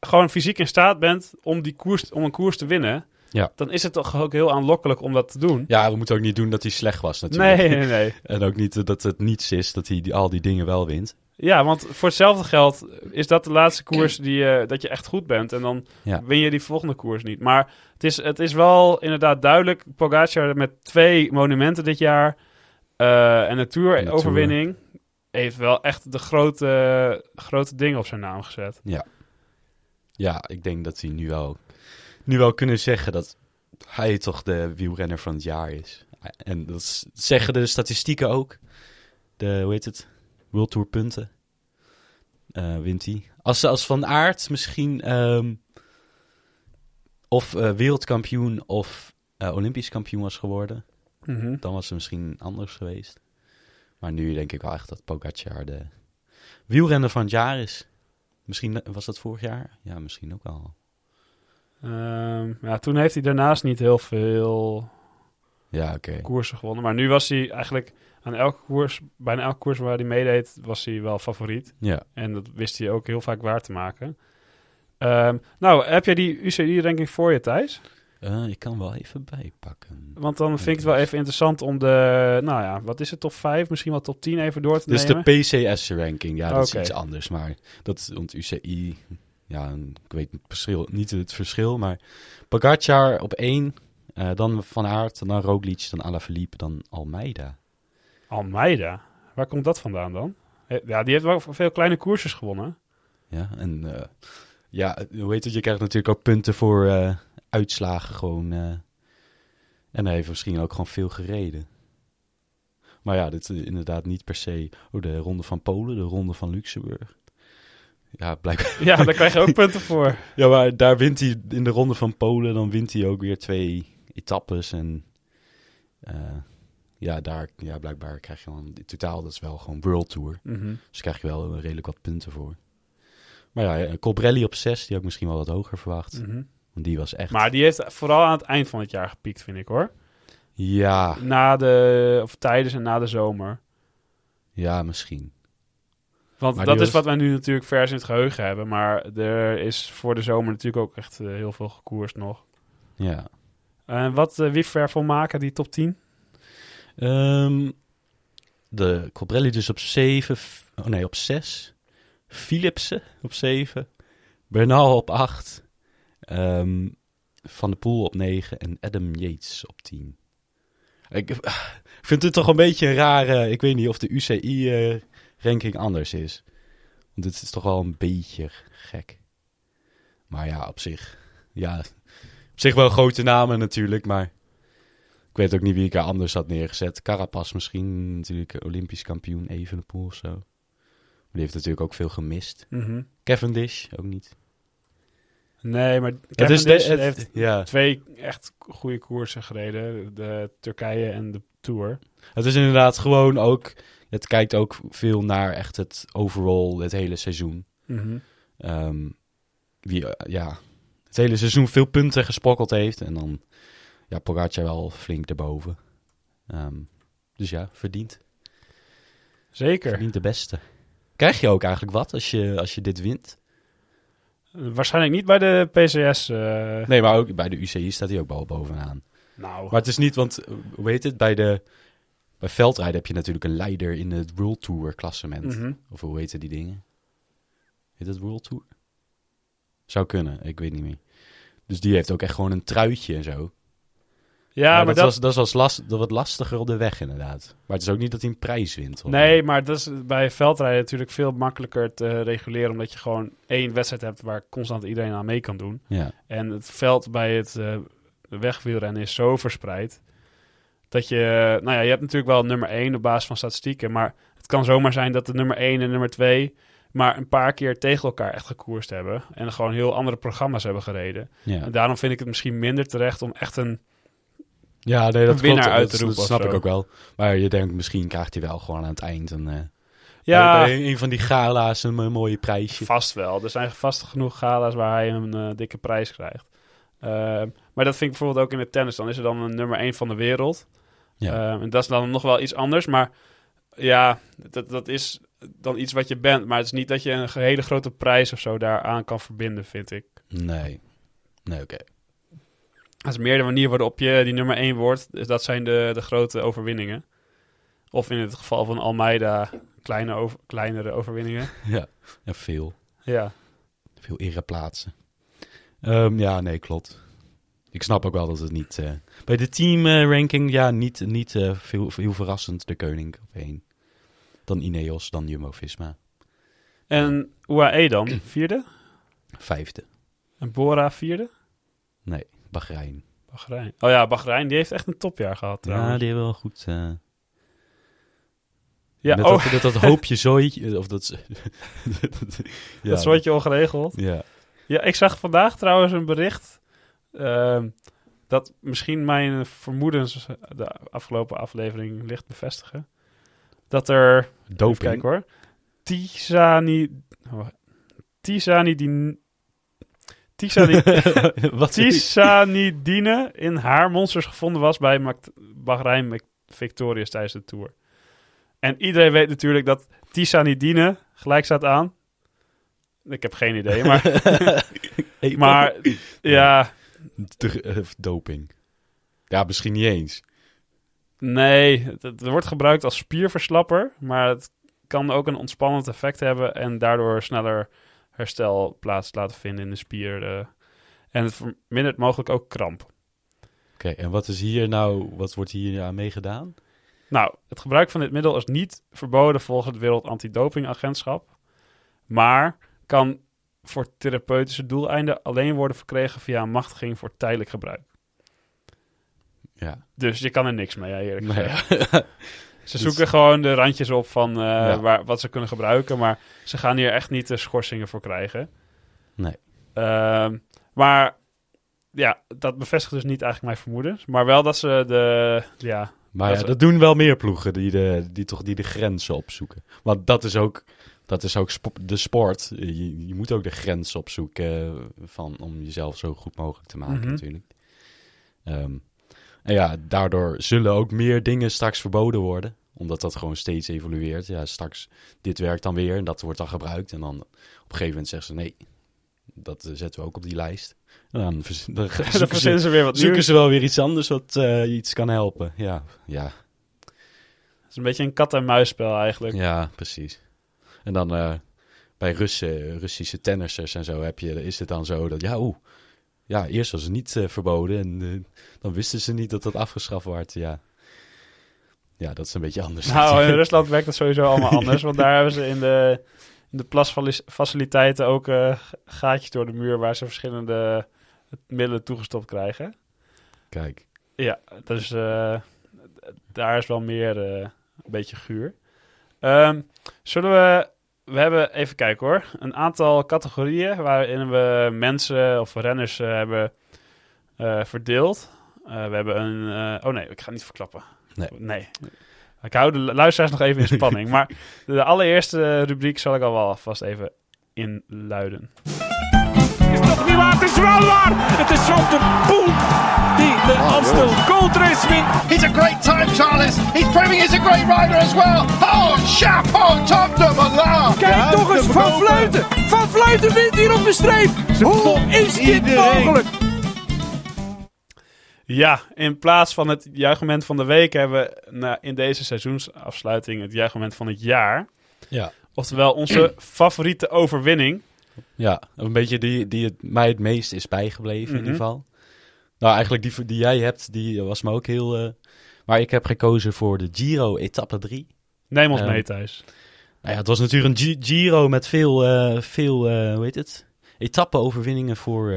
Speaker 1: gewoon fysiek in staat bent om, die koers, om een koers te winnen...
Speaker 2: Ja.
Speaker 1: dan is het toch ook heel aanlokkelijk om dat te doen.
Speaker 2: Ja, we moeten ook niet doen dat hij slecht was natuurlijk.
Speaker 1: Nee, nee, nee. <laughs>
Speaker 2: En ook niet dat het niets is dat hij die, al die dingen wel wint.
Speaker 1: Ja, want voor hetzelfde geld is dat de laatste <clears throat> koers die, eh, dat je echt goed bent. En dan
Speaker 2: Ja.
Speaker 1: win je die volgende koers niet. Maar het is, het is wel inderdaad duidelijk. Pogacar met twee monumenten dit jaar eh, en een Tour-overwinning... heeft wel echt de grote, grote dingen op zijn naam gezet.
Speaker 2: Ja, ik denk dat hij nu wel, nu wel kunnen zeggen dat hij toch de wielrenner van het jaar is. En dat zeggen de statistieken ook. De, hoe heet het? World Tour punten. Eh, wint hij. Als, als Van Aert misschien ehm, of eh, wereldkampioen of eh, olympisch kampioen was geworden,
Speaker 1: Mhm.
Speaker 2: dan was het misschien anders geweest. Maar nu denk ik wel echt dat Pogacar de wielrenner van het jaar is. Misschien was dat vorig jaar? Ja, misschien ook wel.
Speaker 1: Ehm, ja, toen heeft hij daarnaast niet heel veel
Speaker 2: Ja,
Speaker 1: koersen gewonnen. Maar nu was hij eigenlijk aan elke koers, bijna elke koers waar hij meedeed, was hij wel favoriet.
Speaker 2: Ja.
Speaker 1: En dat wist hij ook heel vaak waar te maken. Ehm, nou, heb jij die UCI-ranking voor je, Thijs?
Speaker 2: Eh, ik kan wel even bijpakken.
Speaker 1: Want dan vind ik het wel even interessant om de, nou ja, wat is het, top 5, misschien wel top 10 even door te nemen.
Speaker 2: de PCS-ranking. Ja, dat is iets anders. Maar dat is, want UCI, ja, ik weet het verschil, niet het verschil. Maar Pogacar op één, eh, dan Van Aert, dan Roglic, dan Alaphilippe, dan Almeida.
Speaker 1: Almeida, waar komt dat vandaan dan? Eh, Ja, die heeft wel veel kleine koersjes gewonnen.
Speaker 2: Ja, en eh, ja, hoe heet het? Je krijgt natuurlijk ook punten voor uitslagen gewoon. en hij heeft misschien ook gewoon veel gereden. Maar ja, dit is inderdaad niet per se... Oh, de ronde van Polen, de ronde van Luxemburg. Ja, blijkbaar.
Speaker 1: Ja, daar krijg je ook punten voor. <laughs>
Speaker 2: Ja, maar daar wint hij in de ronde van Polen. Dan wint hij ook weer twee etappes. En eh, ja, daar, ja, blijkbaar krijg je dan in totaal, dat is wel gewoon World Tour.
Speaker 1: Mhm.
Speaker 2: Dus krijg je wel redelijk wat punten voor. Maar ja, eh, Colbrelli op 6, die had ik misschien wel wat hoger verwacht.
Speaker 1: Mhm.
Speaker 2: Want die was echt...
Speaker 1: Maar die heeft vooral aan het eind van het jaar gepiekt, vind ik hoor.
Speaker 2: Ja,
Speaker 1: Na de, of tijdens en na de zomer.
Speaker 2: ja, misschien.
Speaker 1: Want
Speaker 2: Maar
Speaker 1: dat is
Speaker 2: was-
Speaker 1: wat wij nu natuurlijk vers in het geheugen hebben. Maar er is voor de zomer natuurlijk ook echt eh, heel veel gekoerst nog.
Speaker 2: Ja.
Speaker 1: En wat, eh, wie ver maken, die top 10?
Speaker 2: Ehm, de Colbrelli dus op 7. Oh nee, op 6. Philipsen op 7. Bernal op 8. Ehm, Van de Poel op 9. En Adam Yates op 10. Ik, ik vind het toch een beetje een rare... Ik weet niet of de UCI-ranking anders is. Want dit is toch wel een beetje gek. Maar ja, op zich... Ja, op zich wel grote namen natuurlijk, maar... Ik weet ook niet wie ik er anders had neergezet. Carapaz misschien, natuurlijk Olympisch kampioen, Evenepoel of zo. Maar die heeft natuurlijk ook veel gemist.
Speaker 1: Mhm.
Speaker 2: Cavendish ook niet.
Speaker 1: Nee, maar
Speaker 2: Het is
Speaker 1: Cavendish
Speaker 2: de- het-
Speaker 1: heeft
Speaker 2: ja.
Speaker 1: twee echt goede koersen gereden. De Turkije en de Tour.
Speaker 2: Het is inderdaad gewoon ook... Het kijkt ook veel naar echt het overall, het hele seizoen.
Speaker 1: Mhm.
Speaker 2: Ehm, wie, eh, ja, het hele seizoen veel punten gesprokkeld heeft. En dan, ja, Pogacar wel flink erboven. Ehm, Dus ja, verdient.
Speaker 1: Zeker.
Speaker 2: Verdient de beste. Krijg je ook eigenlijk wat als je, als je dit wint?
Speaker 1: Waarschijnlijk niet bij de PCS. eh,
Speaker 2: Nee, maar ook bij de UCI staat hij ook wel bovenaan.
Speaker 1: Nou,
Speaker 2: Maar het is niet, want hoe heet het? Bij, de, bij veldrijden heb je natuurlijk een leider in het World Tour klassement.
Speaker 1: mhm.
Speaker 2: Of hoe heten die dingen? Heet het World Tour? Zou kunnen, ik weet niet meer. Dus die heeft ook echt gewoon een truitje en zo.
Speaker 1: Ja, maar,
Speaker 2: dat,
Speaker 1: dat,
Speaker 2: was, dat, was last, dat wat lastiger op de weg inderdaad. Maar het is ook niet dat hij een prijs wint. of-
Speaker 1: Nee, maar dat is bij veldrijden natuurlijk veel makkelijker te reguleren. Omdat je gewoon één wedstrijd hebt waar constant iedereen aan mee kan doen.
Speaker 2: Ja,
Speaker 1: En het veld bij het eh wegwielrennen is zo verspreid. Dat je, nou ja, je hebt natuurlijk wel nummer 1 op basis van statistieken. Maar het kan zomaar zijn dat de nummer 1 en nummer 2 maar een paar keer tegen elkaar echt gekoerst hebben. En gewoon heel andere programma's hebben gereden.
Speaker 2: ja.
Speaker 1: En daarom vind ik het misschien minder terecht om echt een...
Speaker 2: ja nee, dat
Speaker 1: winnaar
Speaker 2: klopt.
Speaker 1: uit te
Speaker 2: Dat-
Speaker 1: roepen
Speaker 2: Dat
Speaker 1: of
Speaker 2: snap ik ook wel. Maar je denkt, misschien krijgt hij wel gewoon aan het eind een, eh,
Speaker 1: Ja,
Speaker 2: bij een van die gala's een, mo- mooie prijsje.
Speaker 1: Vast wel. Er zijn vast genoeg gala's waar hij een eh, dikke prijs krijgt. Ehm, maar dat vind ik bijvoorbeeld ook in het tennis. Dan is er dan een nummer 1 van de wereld.
Speaker 2: Ja.
Speaker 1: Ehm, en dat is dan nog wel iets anders. Maar ja, dat, dat is dan iets wat je bent. Maar het is niet dat je een hele grote prijs of zo daaraan kan verbinden, vind ik.
Speaker 2: Nee. Nee, oké.
Speaker 1: Dat is meer de manier waarop je die nummer 1 wordt. Dus dat zijn de, de grote overwinningen. Of in het geval van Almeida, kleine over, kleinere overwinningen. <laughs>
Speaker 2: Ja. ja, veel.
Speaker 1: Ja.
Speaker 2: Veel ereplaatsen. Ehm ja, nee, klopt. Ik snap ook wel dat het niet... eh, bij de teamranking, ja, niet, niet eh, veel, heel verrassend de koning op één. Dan Ineos, dan Jumbo-Visma.
Speaker 1: En UAE dan? Vierde?
Speaker 2: Vijfde.
Speaker 1: En Bora vierde?
Speaker 2: Nee, Bahrein.
Speaker 1: Bahrein. Oh ja, Bahrein, die heeft echt een topjaar gehad
Speaker 2: Ja,
Speaker 1: trouwens.
Speaker 2: die hebben wel goed... eh,
Speaker 1: Ja,
Speaker 2: met
Speaker 1: oh,
Speaker 2: dat, dat, dat <laughs> hoopje zooitje... Of dat... <laughs> ja,
Speaker 1: dat soortje ongeregeld.
Speaker 2: Ja.
Speaker 1: Ja, ik zag vandaag trouwens een bericht... ehm, dat misschien mijn vermoedens de afgelopen aflevering licht bevestigen. Dat er... Even
Speaker 2: Doping.
Speaker 1: kijken hoor. Tisani... oh. Tisani,
Speaker 2: Wat
Speaker 1: Tisanidine <laughs> in haar monsters gevonden was bij Bahrein Victorious tijdens de Tour. En iedereen weet natuurlijk dat Tisanidine gelijk staat aan. Ik heb geen idee, maar, <laughs> maar ja,
Speaker 2: eh, doping. Ja, misschien niet eens.
Speaker 1: nee, het, het wordt gebruikt als spierverslapper, maar het kan ook een ontspannend effect hebben en daardoor sneller herstel plaats laten vinden in de spier. eh. en het vermindert mogelijk ook kramp.
Speaker 2: Oké, en wat is hier nou, wat wordt hier aan meegedaan?
Speaker 1: Nou, het gebruik van dit middel is niet verboden volgens het Wereld Antidopingagentschap, maar kan voor therapeutische doeleinden alleen worden verkregen via een machtiging voor tijdelijk gebruik.
Speaker 2: Ja.
Speaker 1: Dus je kan er niks mee, ja, eerlijk
Speaker 2: Nee.
Speaker 1: gezegd. <laughs> Ze
Speaker 2: Dus-
Speaker 1: zoeken gewoon de randjes op van eh,
Speaker 2: Ja.
Speaker 1: waar, wat ze kunnen gebruiken, maar ze gaan hier echt niet de schorsingen voor krijgen.
Speaker 2: Nee.
Speaker 1: Ehm, maar ja, dat bevestigt dus niet eigenlijk mijn vermoedens, maar wel dat ze de, ja,
Speaker 2: Maar
Speaker 1: Dat
Speaker 2: ja, dat doen wel meer ploegen die, de, die toch die de grenzen opzoeken. Want dat is ook, dat is ook de sport. Je, je moet ook de grens opzoeken van, om jezelf zo goed mogelijk te maken
Speaker 1: Mhm.
Speaker 2: natuurlijk. Ehm, en ja, daardoor zullen ook meer dingen straks verboden worden. Omdat dat gewoon steeds evolueert. Ja, straks dit werkt dan weer en dat wordt dan gebruikt. En dan op een gegeven moment zeggen ze nee, dat zetten we ook op die lijst. En dan, <laughs>
Speaker 1: verzinnen ze weer wat
Speaker 2: zoeken
Speaker 1: nieuws.
Speaker 2: ze wel weer iets anders wat eh, iets kan helpen. Ja, ja,
Speaker 1: Het is een beetje een kat-en-muisspel eigenlijk.
Speaker 2: Ja, precies. En dan eh, bij Russen, Russische tennissers en zo heb je, is het dan zo dat, ja, oeh, ja, eerst was het niet eh, verboden en dan wisten ze niet dat dat afgeschaft werd. Ja. Ja, dat is een beetje anders.
Speaker 1: Nou, in <laughs> Rusland werkt het sowieso allemaal anders. Want daar hebben ze in de, in de plasfaciliteiten ook eh, gaatjes door de muur waar ze verschillende middelen toegestopt krijgen.
Speaker 2: Kijk,
Speaker 1: Ja, dus eh, daar is wel meer eh, een beetje guur. Ehm, zullen we... We hebben, even kijken hoor, een aantal categorieën waarin we mensen of renners eh, hebben eh, verdeeld. Eh, we hebben een... eh, oh nee, ik ga niet verklappen.
Speaker 2: Nee.
Speaker 1: Nee. Ik hou de luisteraars nog even in spanning. <laughs> maar de allereerste rubriek zal ik al wel vast even inluiden.
Speaker 3: is toch niet waar? Het is wel waar! Het is Van der Poel die de Amstel Gold Race wint.
Speaker 4: He's a great time, Charles. He's proving he's a great rider as well. Oh, chapeau, top de Malard.
Speaker 3: Kijk toch eens, Van Vleuten! Van Vleuten wint hier op de streep! Hoe is dit mogelijk?
Speaker 1: Ja, in plaats van het juichmoment van de week hebben we nou, in deze seizoensafsluiting het juichmoment van het jaar.
Speaker 2: Ja.
Speaker 1: Oftewel onze <clears throat> favoriete overwinning.
Speaker 2: Ja, een beetje die, die het, mij het meest is bijgebleven in
Speaker 1: Mhm.
Speaker 2: ieder geval. Nou, eigenlijk die die jij hebt, die was me ook heel... eh, maar ik heb gekozen voor de Giro etappe 3.
Speaker 1: Neem ons
Speaker 2: Ehm,
Speaker 1: mee, Thijs.
Speaker 2: Nou ja, het was natuurlijk een Gi- Giro met veel, eh, veel eh, hoe heet het? Etappe-overwinningen voor,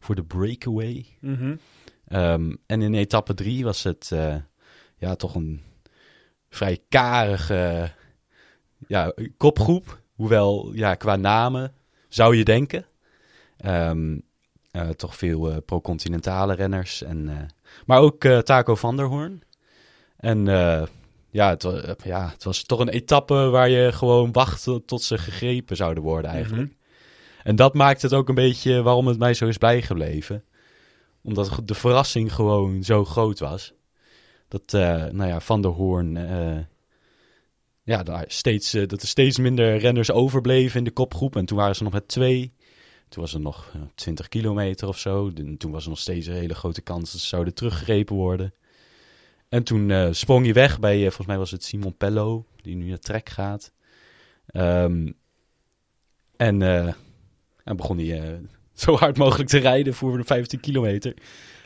Speaker 2: voor de breakaway.
Speaker 1: Mhm.
Speaker 2: Ehm, en in etappe 3 was het eh, ja, toch een vrij karige ja, kopgroep. Hoewel, ja, qua namen zou je denken. Ehm, eh, toch veel eh, pro-continentale renners. En, maar ook Taco van der Hoorn. En ja, het, ja, het was toch een etappe waar je gewoon wachtte tot ze gegrepen zouden worden eigenlijk. En dat maakt het ook een beetje waarom het mij zo is bijgebleven. Omdat de verrassing gewoon zo groot was. Dat, eh, nou ja, Van der Hoorn... eh, ja, daar steeds, eh, dat er steeds minder renners overbleven in de kopgroep. En toen waren ze nog met twee. Toen was er nog eh, 20 kilometer of zo. En toen was er nog steeds een hele grote kans dat ze zouden teruggegrepen worden. En toen sprong hij weg bij, volgens mij was het Simon Pello, die nu naar Trek gaat. Ehm, en, en begon hij <laughs> zo hard mogelijk te rijden voor de 15 kilometer.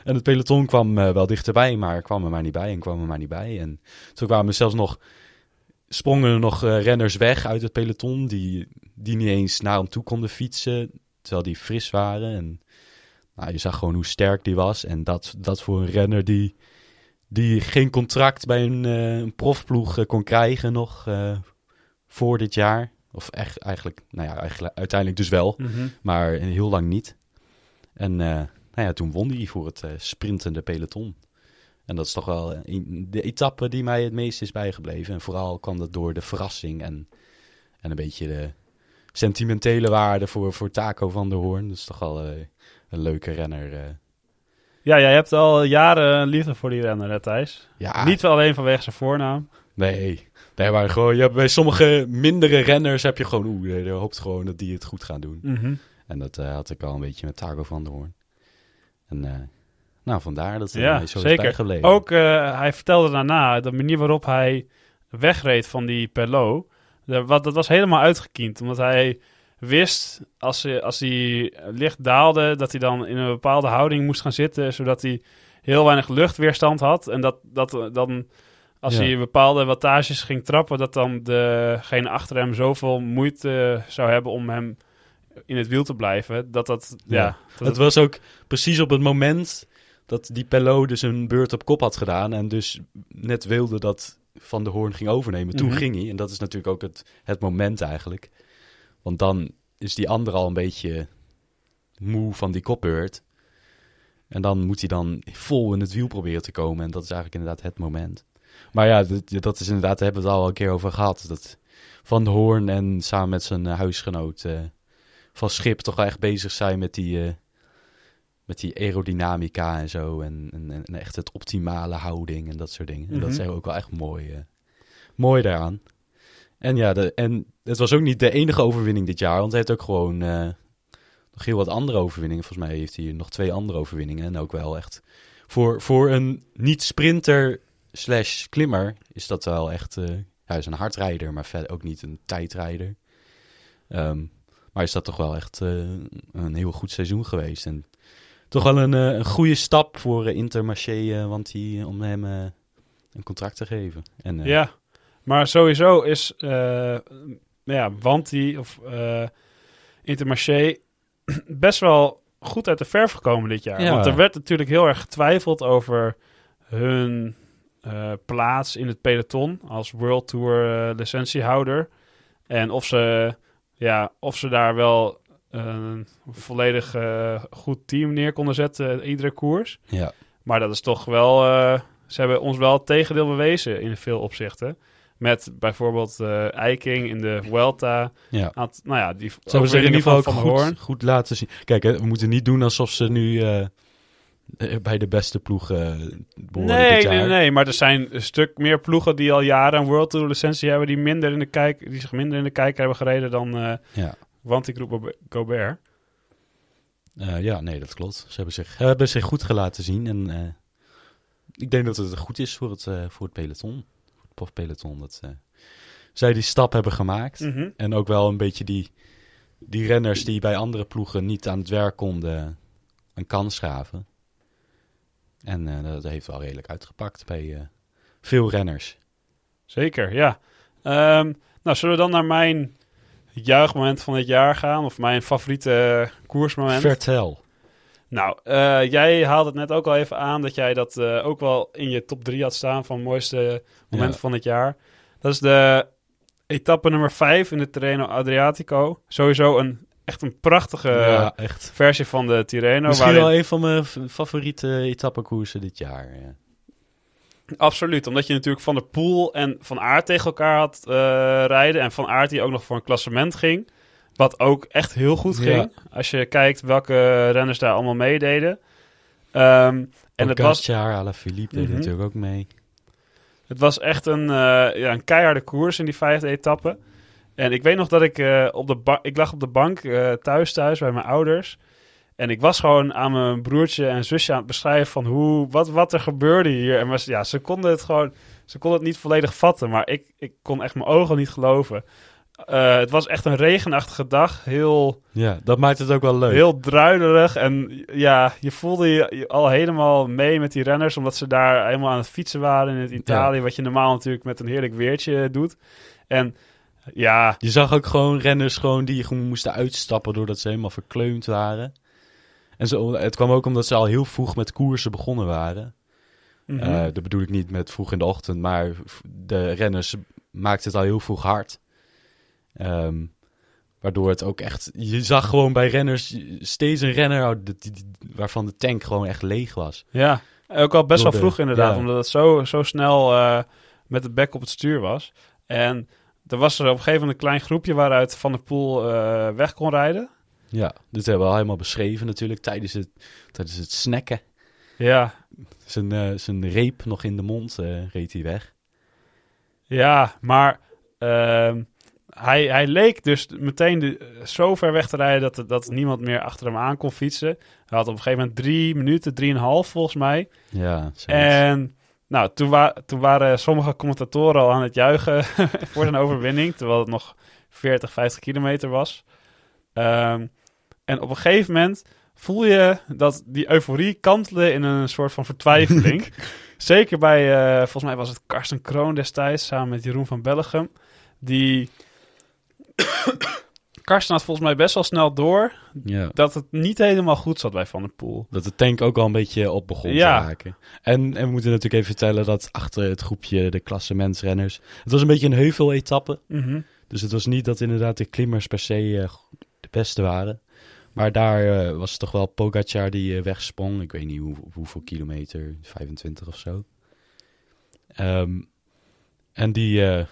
Speaker 2: En het peloton kwam eh, wel dichterbij, maar kwam er maar niet bij en kwam er maar niet bij. En toen kwamen er zelfs nog, sprongen er nog eh, renners weg uit het peloton die, die niet eens naar hem toe konden fietsen, terwijl die fris waren. En nou, je zag gewoon hoe sterk die was. En dat, dat voor een renner die, die geen contract bij een, eh, een profploeg kon krijgen nog voor dit jaar. Of echt, eigenlijk, nou ja, eigenlijk, uiteindelijk dus wel,
Speaker 1: Mhm.
Speaker 2: maar heel lang niet. En eh, nou ja, toen won hij voor het eh, sprintende peloton. En dat is toch wel de etappe die mij het meest is bijgebleven. En vooral kwam dat door de verrassing en, en een beetje de sentimentele waarde voor, voor Taco van der Hoorn. Dat is toch wel eh, een leuke renner.
Speaker 1: Ja, jij hebt al jaren liefde voor die renner, hè, Thijs?
Speaker 2: Ja,
Speaker 1: Niet alleen vanwege zijn voornaam.
Speaker 2: Nee, nee maar gewoon, je hebt bij sommige mindere renners heb je gewoon, oeh, je hoopt gewoon dat die het goed gaan doen.
Speaker 1: Mhm.
Speaker 2: En dat eh, had ik al een beetje met Taco van der Hoorn. En eh, nou, vandaar dat het
Speaker 1: Ja,
Speaker 2: mij zo
Speaker 1: zeker.
Speaker 2: bijgebleven.
Speaker 1: Ook, eh, hij vertelde daarna, de manier waarop hij wegreed van die de- wat, dat was helemaal uitgekiend. Omdat hij wist, als, hij- als hij licht daalde, dat hij dan in een bepaalde houding moest gaan zitten, zodat hij heel weinig luchtweerstand had. En dat, dat eh, dan, als
Speaker 2: Ja.
Speaker 1: hij bepaalde wattages ging trappen, dat dan degene achter hem zoveel moeite zou hebben om hem in het wiel te blijven. Dat dat, ja,
Speaker 2: Ja.
Speaker 1: dat
Speaker 2: het was ook precies op het moment dat die Pello dus een beurt op kop had gedaan. En dus net wilde dat Van der Hoorn ging overnemen. Toen
Speaker 1: Mhm.
Speaker 2: ging hij. En dat is natuurlijk ook het, het moment eigenlijk. Want dan is die ander al een beetje moe van die kopbeurt. En dan moet hij dan vol in het wiel proberen te komen. En dat is eigenlijk inderdaad het moment. Maar ja, dat, dat is inderdaad, daar hebben we het al een keer over gehad. Dat Van der Hoorn en samen met zijn eh, huisgenoot eh, van Schip toch wel echt bezig zijn met die, eh, met die aerodynamica en zo. En, en, en echt het optimale houding en dat soort dingen. En dat
Speaker 1: Mhm.
Speaker 2: is ook wel echt mooi, mooi daaraan. En ja, de, en het was ook niet de enige overwinning dit jaar. Want hij heeft ook gewoon nog heel wat andere overwinningen. Volgens mij heeft hij nog twee andere overwinningen. En ook wel echt voor, voor een niet-sprinter slash klimmer is dat wel echt... eh, hij is een hardrijder, maar verder ook niet een tijdrijder. Ehm, maar is dat toch wel echt eh, een heel goed seizoen geweest. En toch wel een, eh, een goede stap voor eh, Intermarché, eh, want die, om hem eh, een contract te geven. En, eh,
Speaker 1: Ja, maar sowieso is, eh ja, Wanti of eh Intermarché <clears throat> best wel goed uit de verf gekomen dit jaar.
Speaker 2: Ja.
Speaker 1: Want er werd natuurlijk heel erg getwijfeld over hun eh, plaats in het peloton als World Tour eh, licentiehouder. En of ze, ja, of ze daar wel een volledig eh, goed team neer konden zetten, iedere koers.
Speaker 2: ja.
Speaker 1: Maar dat is toch wel. eh, ze hebben ons wel het tegendeel bewezen in veel opzichten. Met bijvoorbeeld eh, Eiking in de Vuelta.
Speaker 2: Ja.
Speaker 1: Had, nou ja, die
Speaker 2: Ze hebben zich in ieder geval ook
Speaker 1: van,
Speaker 2: goed,
Speaker 1: Hoorn.
Speaker 2: goed laten zien. Kijk, hè, we moeten niet doen alsof ze nu eh, eh, bij de beste ploeg eh behoren
Speaker 1: Nee,
Speaker 2: dit jaar.
Speaker 1: nee, nee. Maar er zijn een stuk meer ploegen die al jaren een World Tour licentie hebben. Die, minder in de kijk, die zich minder in de kijker hebben gereden dan eh
Speaker 2: Ja.
Speaker 1: Wanty-groep Gobert.
Speaker 2: Eh, ja, nee, dat klopt. Ze hebben zich, hebben zich goed gelaten zien. En eh, ik denk dat het goed is voor het, eh, voor het peloton. Voor het profpeloton. Dat eh, zij die stap hebben gemaakt.
Speaker 1: Mhm.
Speaker 2: En ook wel een beetje die, die renners die bij andere ploegen niet aan het werk konden, een kans gaven. En eh, dat heeft wel redelijk uitgepakt bij eh, veel renners.
Speaker 1: Zeker, ja. Ehm, nou, zullen we dan naar mijn juichmoment van het jaar gaan? Of mijn favoriete eh, koersmoment?
Speaker 2: Vertel.
Speaker 1: Nou, jij haalde het net ook al even aan dat jij dat ook wel in je top 3 had staan van mooiste momenten
Speaker 2: Ja.
Speaker 1: van het jaar. Dat is de etappe nummer 5 in de Tirreno Adriatico. Sowieso een echt een prachtige
Speaker 2: ja, echt.
Speaker 1: versie van de Tirreno.
Speaker 2: Misschien
Speaker 1: waarin-
Speaker 2: wel een van mijn favoriete etappekoersen dit jaar. Ja.
Speaker 1: Absoluut, omdat je natuurlijk Van der Poel en Van Aert tegen elkaar had eh, rijden. En Van Aert die ook nog voor een klassement ging. Wat ook echt heel goed
Speaker 2: Ja.
Speaker 1: ging. Als je kijkt welke renners daar allemaal meededen. Ehm, en het was,
Speaker 2: Pogacar, Alaphilippe deed
Speaker 1: Mhm.
Speaker 2: natuurlijk ook mee.
Speaker 1: het was echt een, eh, ja, een keiharde koers in die vijfde etappe. En ik weet nog dat ik eh, op de ba- ik lag op de bank eh, thuis thuis bij mijn ouders. En ik was gewoon aan mijn broertje en zusje aan het beschrijven van hoe, wat, wat er gebeurde hier. En was, ja, ze konden het gewoon, ze konden het niet volledig vatten. Maar ik, ik kon echt mijn ogen niet geloven. Eh, het was echt een regenachtige dag. Heel,
Speaker 2: Ja, dat maakt het ook wel leuk.
Speaker 1: heel druilerig. En ja, je voelde je je al helemaal mee met die renners. Omdat ze daar helemaal aan het fietsen waren in het Italië. Wat je normaal natuurlijk met een heerlijk weertje doet. En ja,
Speaker 2: Je zag ook gewoon renners gewoon die gewoon moesten uitstappen doordat ze helemaal verkleumd waren. En zo, het kwam ook omdat ze al heel vroeg met koersen begonnen waren. Eh, dat bedoel ik niet met vroeg in de ochtend, maar de renners maakten het al heel vroeg hard. Ehm, waardoor het ook echt... Je zag gewoon bij renners steeds een renner oh, waarvan de tank gewoon echt leeg was.
Speaker 1: Ja, ook al best
Speaker 2: Door
Speaker 1: wel
Speaker 2: de-
Speaker 1: vroeg inderdaad,
Speaker 2: ja.
Speaker 1: omdat het zo, zo snel eh, met het bek op het stuur was. En er was er op een gegeven moment een klein groepje waaruit Van der Poel eh, weg kon rijden.
Speaker 2: Ja, dit hebben we al helemaal beschreven natuurlijk tijdens het, tijdens het snacken.
Speaker 1: Ja,
Speaker 2: Zijn, eh, zijn reep nog in de mond eh, reed hij weg.
Speaker 1: ja maar ehm, hij, hij leek dus meteen de, zo ver weg te rijden dat, dat niemand meer achter hem aan kon fietsen. Hij had op een gegeven moment drie minuten, drieënhalf volgens mij.
Speaker 2: Ja, zoiets.
Speaker 1: En nou, toen, wa toen waren sommige commentatoren al aan het juichen <laughs> voor zijn overwinning, terwijl het nog 40, 50 kilometer was. Ehm, en op een gegeven moment voel je dat die euforie kantelde in een soort van vertwijfeling. <laughs> Zeker bij, eh, volgens mij was het Karsten Kroon destijds, samen met Jeroen van Bellegem. Die... Karsten had volgens mij best wel snel door
Speaker 2: ja.
Speaker 1: dat het niet helemaal goed zat bij Van der Poel.
Speaker 2: Dat de tank ook al een beetje op begon
Speaker 1: Ja.
Speaker 2: te raken. En, en we moeten natuurlijk even vertellen dat achter het groepje de klassementsrenners... Het was een beetje een heuveletappe.
Speaker 1: Mhm.
Speaker 2: Dus het was niet dat inderdaad de klimmers per se eh, de beste waren. Maar daar eh, was het toch wel Pogacar die eh, wegsprong. Ik weet niet hoe, hoeveel kilometer, 25 of zo. Ehm, en die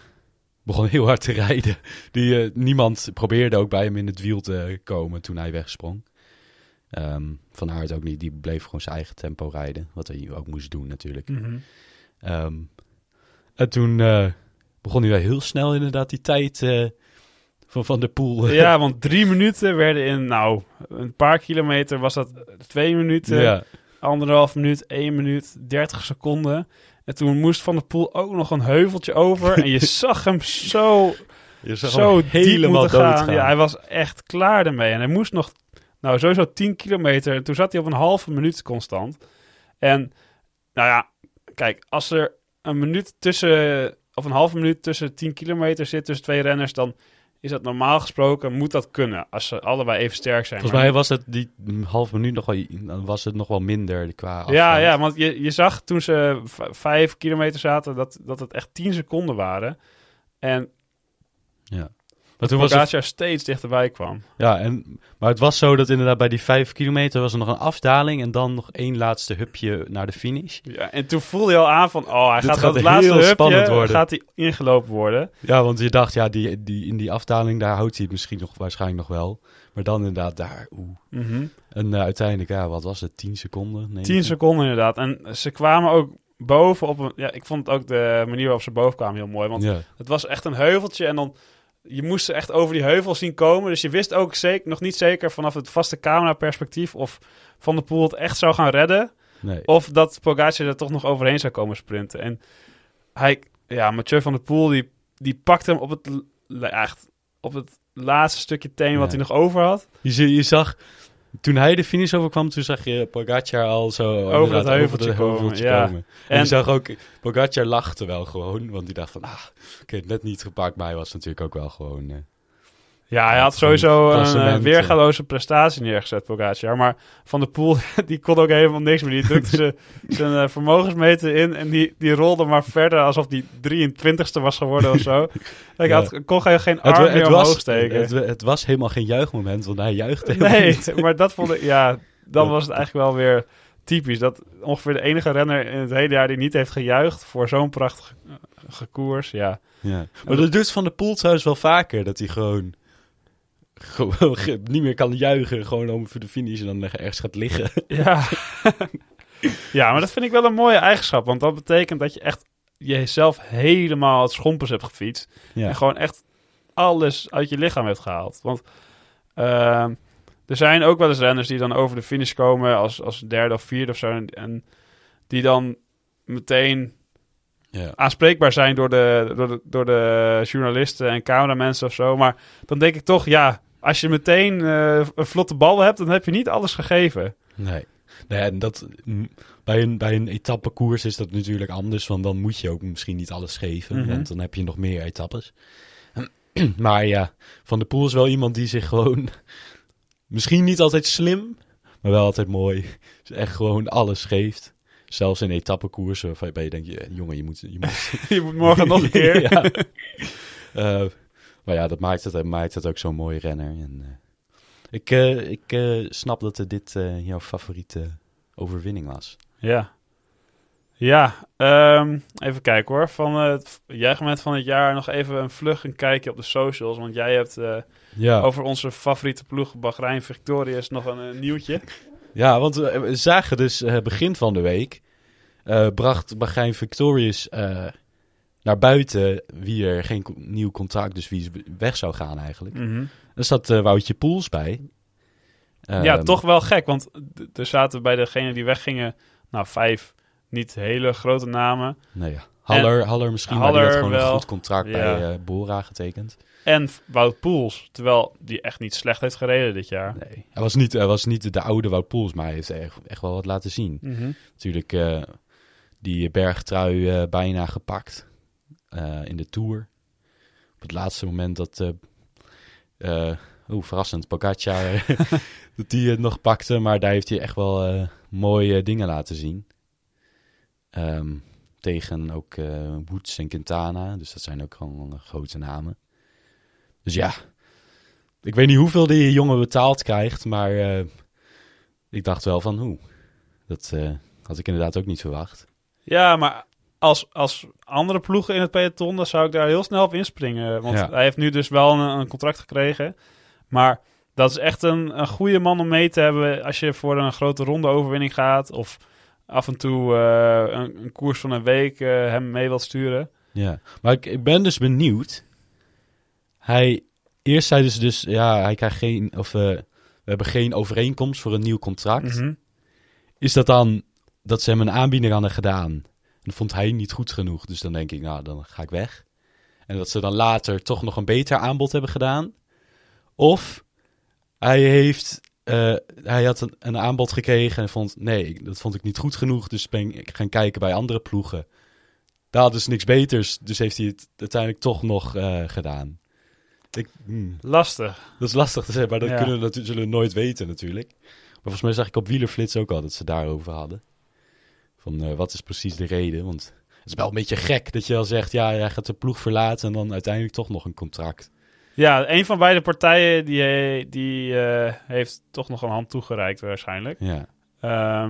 Speaker 2: begon heel hard te rijden. Die, eh, niemand probeerde ook bij hem in het wiel te komen toen hij wegsprong. Ehm, van Aert ook niet. Die bleef gewoon zijn eigen tempo rijden. Wat hij ook moest doen natuurlijk.
Speaker 1: Mhm.
Speaker 2: Ehm, en toen eh, begon hij wel heel snel inderdaad die tijd eh, van Van der Poel.
Speaker 1: Ja, <laughs> want drie minuten werden in, nou, een paar kilometer was dat twee minuten,
Speaker 2: ja.
Speaker 1: anderhalf minuut, één minuut, dertig seconden. En toen moest Van der Poel ook nog een heuveltje over. en je <laughs> zag hem zo,
Speaker 2: Je zag
Speaker 1: zo
Speaker 2: hem helemaal
Speaker 1: gaan.
Speaker 2: doodgaan.
Speaker 1: Ja, hij was echt klaar ermee. En hij moest nog, nou, sowieso 10 kilometer. En toen zat hij op een halve minuut constant. En, nou ja, kijk, als er een minuut tussen, of een halve minuut tussen 10 kilometer zit tussen twee renners, dan is dat normaal gesproken, moet dat kunnen. Als ze allebei even sterk zijn.
Speaker 2: Volgens mij was het die half minuut nog wel, was het nog wel minder qua afstand.
Speaker 1: Ja, ja, want je, je zag toen ze vijf kilometer zaten dat, dat het echt 10 seconden waren. En
Speaker 2: Maar toen was het,
Speaker 1: steeds dichterbij kwam.
Speaker 2: ja, en, maar het was zo dat inderdaad bij die vijf kilometer was er nog een afdaling en dan nog één laatste hupje naar de finish.
Speaker 1: Ja, en toen voelde je al aan van, oh, hij
Speaker 2: Dit
Speaker 1: gaat,
Speaker 2: gaat
Speaker 1: dat laatste
Speaker 2: heel spannend
Speaker 1: hupje,
Speaker 2: worden.
Speaker 1: gaat hij ingelopen worden.
Speaker 2: Ja, want je dacht, ja, die, die, in die afdaling daar houdt hij het misschien nog waarschijnlijk nog wel. Maar dan inderdaad daar, oeh.
Speaker 1: Mhm.
Speaker 2: En eh, uiteindelijk, ja, wat was het, 10 seconden? Nee,
Speaker 1: 10 seconden inderdaad. En ze kwamen ook boven op een... Ja, ik vond ook de manier waarop ze boven kwamen heel mooi. Want
Speaker 2: Ja,
Speaker 1: het was echt een heuveltje en dan... Je moest ze echt over die heuvel zien komen. Dus je wist ook zeker, nog niet zeker vanaf het vaste cameraperspectief... of Van der Poel het echt zou gaan redden.
Speaker 2: nee.
Speaker 1: Of dat Pogacar er toch nog overheen zou komen sprinten. En hij... Ja, Mathieu van der Poel, die, die pakte hem op het... Echt op het laatste stukje teen wat
Speaker 2: Ja.
Speaker 1: hij nog over had.
Speaker 2: Je, je zag, toen hij de finish overkwam, toen zag je Pogacar al zo
Speaker 1: Over dat heuveltje
Speaker 2: de
Speaker 1: komen,
Speaker 2: heuveltje
Speaker 1: ja.
Speaker 2: komen. En,
Speaker 1: En-
Speaker 2: je zag ook, Pogacar lachte wel gewoon, want die dacht van, ah, ik heb het net niet gepakt, maar hij was natuurlijk ook wel gewoon... eh,
Speaker 1: Ja, hij had sowieso een
Speaker 2: klassement,
Speaker 1: eh, weergaloze prestatie neergezet, Pogacar. Maar Van der Poel, <laughs> die kon ook helemaal niks meer. Die drukte <laughs> zijn eh, vermogensmeter in en die, die rolde maar verder alsof die 23ste was geworden of zo. <laughs> Ik
Speaker 2: Ja.
Speaker 1: had, kon hij geen arm
Speaker 2: het,
Speaker 1: meer
Speaker 2: het,
Speaker 1: omhoog
Speaker 2: was,
Speaker 1: steken.
Speaker 2: het, het was helemaal geen juichmoment, want hij juichte
Speaker 1: nee, maar dat vond ik, ja, dan
Speaker 2: Ja.
Speaker 1: was het eigenlijk wel weer typisch. Dat ongeveer de enige renner in het hele jaar die niet heeft gejuicht voor zo'n prachtige eh, koers. Ja,
Speaker 2: Ja. Maar dat doet Van de Poel trouwens wel vaker, dat hij gewoon, gewoon ge- <laughs> niet meer kan juichen, gewoon om voor de finish en dan ergens gaat liggen.
Speaker 1: Ja. <laughs> ja, maar dat vind ik wel een mooie eigenschap. Want dat betekent dat je echt jezelf helemaal het schompers hebt gefietst.
Speaker 2: Ja.
Speaker 1: En gewoon echt alles uit je lichaam hebt gehaald. Want ehm, er zijn ook wel eens renners die dan over de finish komen als, als derde of vierde of zo. En, en die dan meteen
Speaker 2: Ja.
Speaker 1: aanspreekbaar zijn door de, door, de, door de journalisten en cameramensen of zo. Maar dan denk ik toch, ja, als je meteen eh, een vlotte bal hebt, dan heb je niet alles gegeven.
Speaker 2: Nee. nee en dat, bij een, bij een etappekoers is dat natuurlijk anders, want dan moet je ook misschien niet alles geven,
Speaker 1: Mhm.
Speaker 2: want dan heb je nog meer etappes. <clears throat> maar ja, Van der Poel is wel iemand die zich gewoon, <laughs> misschien niet altijd slim, maar wel altijd mooi, echt gewoon alles geeft. Zelfs in etappekoersen waarbij je denkt, jongen, je moet... Je moet <laughs>
Speaker 1: Je moet morgen nog <laughs> een keer.
Speaker 2: ja. Eh, maar ja, dat maakt het, maakt het ook zo'n mooie renner. En, eh, ik eh, ik eh, snap dat dit eh, jouw favoriete overwinning was.
Speaker 1: Ja. Ja, ehm, even kijken hoor. Van het juichmoment van het jaar nog even een vlug een kijkje op de socials. Want jij hebt eh,
Speaker 2: Ja,
Speaker 1: over onze favoriete ploeg Bahrein Victorious nog een, eh, nieuwtje. <laughs>
Speaker 2: ja want we, zagen dus eh, begin van de week... eh, bracht Bahrein Victorious eh, naar buiten wie er geen nieuw contract, dus wie weg zou gaan eigenlijk. Er zat eh, Woutje Poels bij.
Speaker 1: ja,
Speaker 2: Ehm,
Speaker 1: toch wel gek. Want er zaten bij degenen die weggingen, nou vijf niet hele grote namen.
Speaker 2: Nee, ja. Haller, Haller misschien, maar die had gewoon een
Speaker 1: wel.
Speaker 2: goed contract
Speaker 1: Ja.
Speaker 2: bij eh, Bora getekend.
Speaker 1: En Wout Poels, terwijl die echt niet slecht heeft gereden dit jaar.
Speaker 2: Nee, hij was niet, hij was niet de oude Wout Poels, maar hij heeft echt, echt wel wat laten zien.
Speaker 1: Mhm.
Speaker 2: Natuurlijk eh, die bergtrui bijna gepakt eh, in de Tour. Op het laatste moment dat, eh oeh, verrassend, Pogacar, <laughs> <laughs> dat die het nog pakte. Maar daar heeft hij echt wel mooie dingen laten zien. Ehm, tegen ook Woods en Quintana, dus dat zijn ook gewoon grote namen. Dus ja, ik weet niet hoeveel die jongen betaald krijgt, maar ik dacht wel van hoe. Dat had ik inderdaad ook niet verwacht.
Speaker 1: Ja, maar als, als andere ploegen in het peloton, dan zou ik daar heel snel op inspringen. Want
Speaker 2: Ja.
Speaker 1: hij heeft nu dus wel een, een contract gekregen. Maar dat is echt een, een goede man om mee te hebben als je voor een grote ronde overwinning gaat. Of af en toe eh, een, een koers van een week eh, hem mee wilt sturen.
Speaker 2: Ja, maar ik, ik ben dus benieuwd. Hij, eerst zeiden ze dus, ja, hij krijgt geen, of eh, we hebben geen overeenkomst voor een nieuw contract.
Speaker 1: Mhm.
Speaker 2: Is dat dan dat ze hem een aanbieding hadden gedaan? En vond hij niet goed genoeg, dus dan denk ik, nou, dan ga ik weg. En dat ze dan later toch nog een beter aanbod hebben gedaan. Of hij heeft, eh, hij had een, een aanbod gekregen en vond, nee, dat vond ik niet goed genoeg, dus ben ik gaan kijken bij andere ploegen. Daar hadden ze niks beters, dus heeft hij het uiteindelijk toch nog eh, gedaan. Ik, hmm,
Speaker 1: Lastig.
Speaker 2: dat is lastig te zeggen, maar dat
Speaker 1: Ja.
Speaker 2: kunnen we natu- zullen we nooit weten natuurlijk. Maar volgens mij zag ik op Wielerflits ook al dat ze daarover hadden. Van eh, wat is precies de reden? Want het is wel een beetje gek dat je al zegt, ja, hij gaat de ploeg verlaten en dan uiteindelijk toch nog een contract.
Speaker 1: Ja, een van beide partijen die, eh, die eh, heeft toch nog een hand toegereikt waarschijnlijk.
Speaker 2: Ja.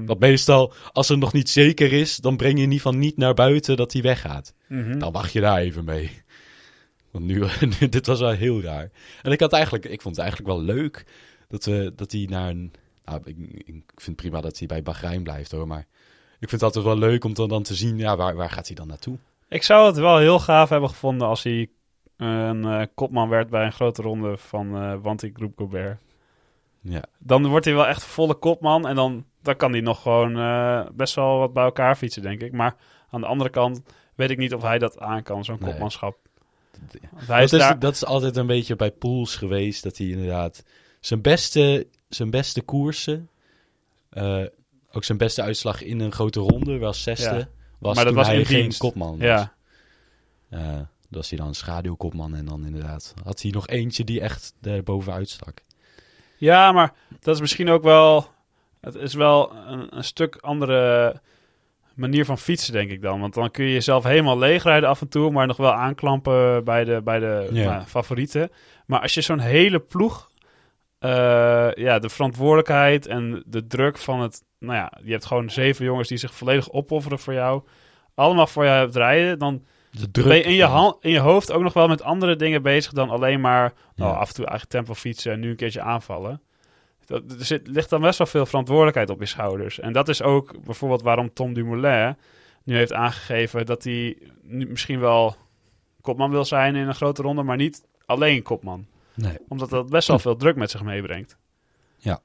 Speaker 2: Want meestal, als het nog niet zeker is, dan breng je in ieder geval niet naar buiten dat hij weggaat.
Speaker 1: mhm.
Speaker 2: Dan wacht je daar even mee. Want nu, <laughs> nu- dit was wel heel raar. En ik had eigenlijk, ik vond het eigenlijk wel leuk dat, we, dat hij naar een. Nou, ik, ik vind prima dat hij bij Bahrein blijft hoor. Maar ik vind het altijd wel leuk om dan, dan te zien, ja, waar, waar gaat hij dan naartoe?
Speaker 1: Ik zou het wel heel gaaf hebben gevonden als hij een eh, kopman werd bij een grote ronde van eh Wanty Groep Gobert.
Speaker 2: Ja,
Speaker 1: Dan wordt hij wel echt volle kopman en dan, dan kan hij nog gewoon eh, best wel wat bij elkaar fietsen, denk ik. Maar aan de andere kant weet ik niet of hij dat aan kan, zo'n
Speaker 2: Nee.
Speaker 1: kopmanschap.
Speaker 2: Dat-
Speaker 1: is daar...
Speaker 2: dat is altijd een beetje bij Pools geweest, dat hij inderdaad zijn beste, zijn beste koersen, eh, ook zijn beste uitslag in een grote ronde, wel zesde,
Speaker 1: Ja.
Speaker 2: was
Speaker 1: Maar dat was
Speaker 2: hij geen
Speaker 1: dienst.
Speaker 2: kopman was.
Speaker 1: Ja,
Speaker 2: Eh, dat was hij dan schaduwkopman en dan inderdaad had hij nog eentje die echt bovenuit stak.
Speaker 1: Ja, maar dat is misschien ook wel. Het is wel een, een stuk andere manier van fietsen, denk ik dan. Want dan kun je jezelf helemaal leegrijden af en toe, maar nog wel aanklampen bij de, bij de
Speaker 2: Ja.
Speaker 1: nou, favorieten. Maar als je zo'n hele ploeg, eh, ja, de verantwoordelijkheid en de druk van het. Nou ja, je hebt gewoon zeven jongens die zich volledig opofferen voor jou. Allemaal voor jou hebt rijden. Dan
Speaker 2: De
Speaker 1: ben je in je, hand, in je hoofd ook nog wel met andere dingen bezig dan alleen maar nou,
Speaker 2: Ja.
Speaker 1: af en toe eigen tempo fietsen en nu een keertje aanvallen. Dat, er zit, ligt dan best wel veel verantwoordelijkheid op je schouders. En dat is ook bijvoorbeeld waarom Tom Dumoulin nu heeft aangegeven dat hij nu misschien wel kopman wil zijn in een grote ronde, maar niet alleen kopman.
Speaker 2: Nee.
Speaker 1: Omdat dat best wel veel druk met zich meebrengt.
Speaker 2: Ja.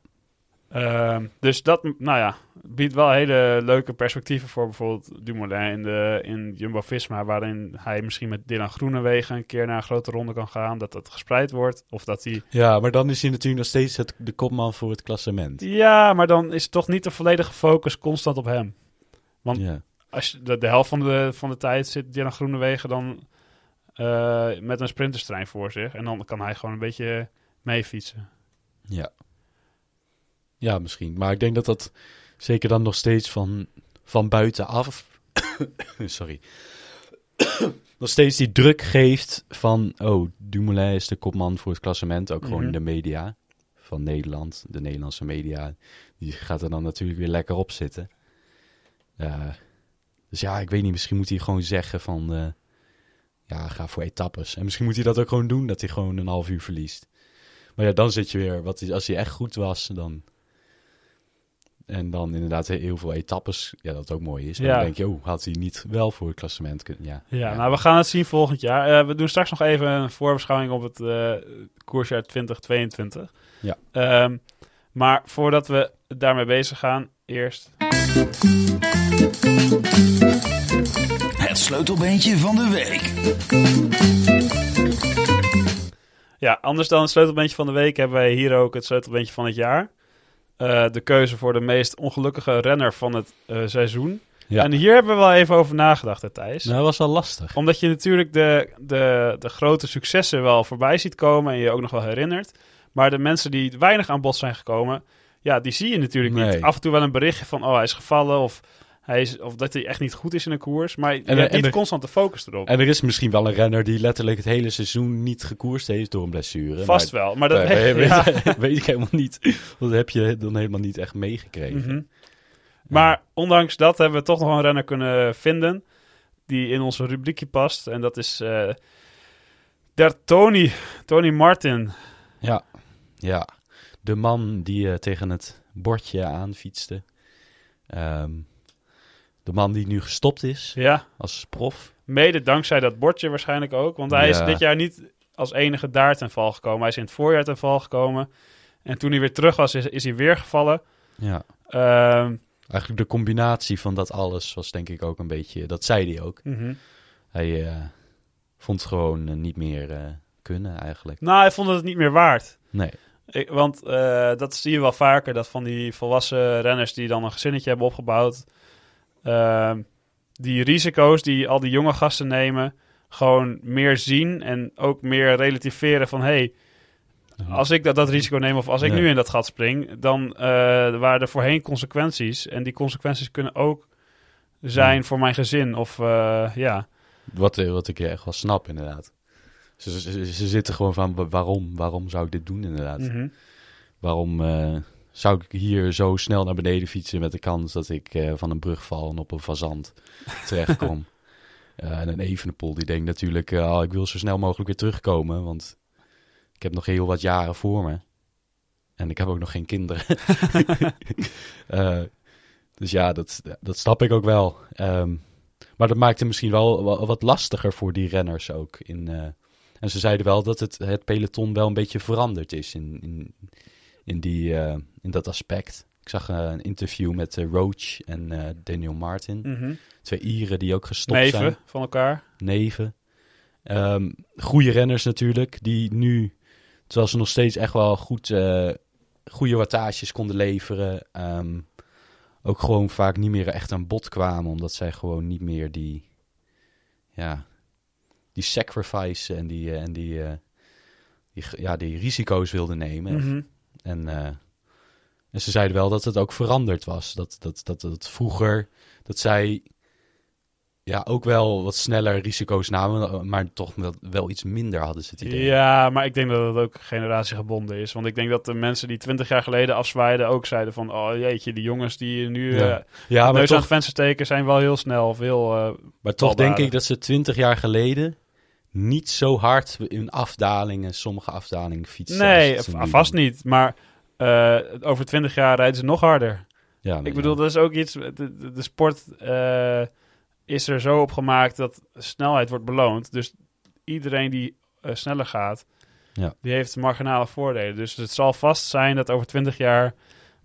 Speaker 1: Ehm, dus dat, nou ja, biedt wel hele leuke perspectieven voor bijvoorbeeld Dumoulin in, de, in Jumbo-Visma, waarin hij misschien met Dylan Groenewegen een keer naar een grote ronde kan gaan, dat dat gespreid wordt. Of dat hij...
Speaker 2: Ja, maar dan is hij natuurlijk nog steeds het, de kopman voor het klassement.
Speaker 1: Ja, maar dan is het toch niet de volledige focus constant op hem. Want
Speaker 2: Ja.
Speaker 1: als je de, de helft van de, van de tijd zit Dylan Groenewegen dan eh, met een sprinterstrein voor zich. En dan kan hij gewoon een beetje mee fietsen.
Speaker 2: Ja. Ja, misschien. Maar ik denk dat dat zeker dan nog steeds van, van buitenaf... <coughs> Sorry. <coughs> nog steeds die druk geeft van... Oh, Dumoulin is de kopman voor het klassement. Ook gewoon
Speaker 1: Mhm.
Speaker 2: in de media van Nederland. De Nederlandse media. Die gaat er dan natuurlijk weer lekker op zitten. Eh, dus ja, ik weet niet. Misschien moet hij gewoon zeggen van... eh, ja, ga voor etappes. En misschien moet hij dat ook gewoon doen. Dat hij gewoon een half uur verliest. Maar ja, dan zit je weer, wat is, als hij echt goed was, dan... En dan inderdaad heel veel etappes, ja, dat ook mooi is. Maar
Speaker 1: Ja.
Speaker 2: dan denk je, oh, had hij niet wel voor het klassement kunnen... Ja,
Speaker 1: Ja, nou, we gaan het zien volgend jaar. Eh, we doen straks nog even een voorbeschouwing op het eh koersjaar 2022.
Speaker 2: Ja.
Speaker 1: Ehm, maar voordat we daarmee bezig gaan, eerst...
Speaker 5: Het sleutelbeentje van de week.
Speaker 1: Ja, anders dan het sleutelbeentje van de week hebben wij hier ook het sleutelbeentje van het jaar. Eh, de keuze voor de meest ongelukkige renner van het eh, seizoen.
Speaker 2: Ja.
Speaker 1: En hier hebben we wel even over nagedacht, hè, Thijs.
Speaker 2: Nou, dat was wel lastig.
Speaker 1: Omdat je natuurlijk de, de, de grote successen wel voorbij ziet komen en je ook nog wel herinnert. Maar de mensen die weinig aan bod zijn gekomen, ja, die zie je natuurlijk niet. Af en toe wel een berichtje van, oh, hij is gevallen of, hij is, of dat hij echt niet goed is in een koers. Maar je
Speaker 2: En-
Speaker 1: hebt
Speaker 2: en
Speaker 1: niet
Speaker 2: de-
Speaker 1: constant de focus erop.
Speaker 2: En er is misschien wel een renner die letterlijk het hele seizoen niet gekoerst heeft door een blessure.
Speaker 1: Vast
Speaker 2: maar,
Speaker 1: wel, maar dat...
Speaker 2: Nee, weet, <laughs>
Speaker 1: ja.
Speaker 2: weet, <laughs> weet ik helemaal niet. Dat heb je dan helemaal niet echt meegekregen.
Speaker 1: Mhm. Maar ondanks dat hebben we toch nog een renner kunnen vinden die in onze rubriekje past. En dat is eh der Tony, Tony Martin.
Speaker 2: Ja, ja. De man die eh, tegen het bordje aanfietste. Ehm, de man die nu gestopt is
Speaker 1: Ja,
Speaker 2: als prof.
Speaker 1: mede dankzij dat bordje waarschijnlijk ook. Want hij is dit jaar niet als enige daar ten val gekomen. Hij is in het voorjaar ten val gekomen. En toen hij weer terug was, is, is hij weer gevallen.
Speaker 2: Ja.
Speaker 1: Ehm,
Speaker 2: Eigenlijk de combinatie van dat alles was denk ik ook een beetje... Dat zei hij ook.
Speaker 1: mhm.
Speaker 2: Hij eh, vond het gewoon eh, niet meer kunnen eigenlijk.
Speaker 1: Nou, hij vond het niet meer waard.
Speaker 2: Nee.
Speaker 1: Ik, want eh, dat zie je wel vaker, dat van die volwassen renners die dan een gezinnetje hebben opgebouwd, ehm, die risico's die al die jonge gasten nemen, gewoon meer zien en ook meer relativeren van, hey, als ik dat, dat risico neem of als ik
Speaker 2: Nee.
Speaker 1: nu in dat gat spring, dan eh, waren er voorheen consequenties. En die consequenties kunnen ook zijn
Speaker 2: Ja.
Speaker 1: voor mijn gezin of eh, ja.
Speaker 2: Wat, wat ik echt wel snap inderdaad. Ze, ze, ze zitten gewoon van wa- waarom, waarom zou ik dit doen inderdaad?
Speaker 1: Mhm.
Speaker 2: Waarom eh, zou ik hier zo snel naar beneden fietsen met de kans dat ik eh, van een brug val en op een fazant <laughs> terechtkom? Eh en een Evenepoel die denkt natuurlijk, oh, ik wil zo snel mogelijk weer terugkomen, want ik heb nog heel wat jaren voor me. En ik heb ook nog geen kinderen. <laughs> <laughs> Dus ja, dat, dat snap ik ook wel. Ehm, maar dat maakt het misschien wel wa- wat lastiger voor die renners ook. In, en ze zeiden wel dat het, het peloton wel een beetje veranderd is in, in, in, die, eh, in dat aspect. Ik zag eh, een interview met eh, Roach en Daniel Martin.
Speaker 1: Mhm.
Speaker 2: Twee Ieren die ook gestopt zijn
Speaker 1: Neven van elkaar.
Speaker 2: neven. Ehm goede renners natuurlijk, die nu, terwijl ze nog steeds echt wel goed, goede wattages konden leveren, ehm, ook gewoon vaak niet meer echt aan bod kwamen, omdat zij gewoon niet meer die, ja, die sacrifice en die, eh, en die, eh, die, ja, die risico's wilden nemen.
Speaker 1: Mhm.
Speaker 2: En, eh, en ze zeiden wel dat het ook veranderd was. Dat, dat, dat, dat vroeger, dat zij ja, ook wel wat sneller risico's namen, maar toch wel, iets minder hadden ze het idee.
Speaker 1: Ja, maar ik denk dat het ook generatiegebonden is. Want ik denk dat de mensen die twintig jaar geleden afzwaaiden ook zeiden van... Oh jeetje, die jongens die nu
Speaker 2: Ja. ja maar,
Speaker 1: neus aan
Speaker 2: toch,
Speaker 1: het venster steken zijn wel heel snel. Heel, eh,
Speaker 2: maar toch denk ik dat ze twintig jaar geleden niet zo hard in afdalingen, sommige afdalingen fietsen.
Speaker 1: nee, vast niet. Maar eh, over twintig jaar rijden ze nog harder.
Speaker 2: Ja, nee,
Speaker 1: Ik bedoel,
Speaker 2: ja.
Speaker 1: dat is ook iets... De, de, sport eh, is er zo op gemaakt dat snelheid wordt beloond. Dus iedereen die eh, sneller gaat,
Speaker 2: Ja.
Speaker 1: die heeft marginale voordelen. Dus het zal vast zijn dat over twintig jaar...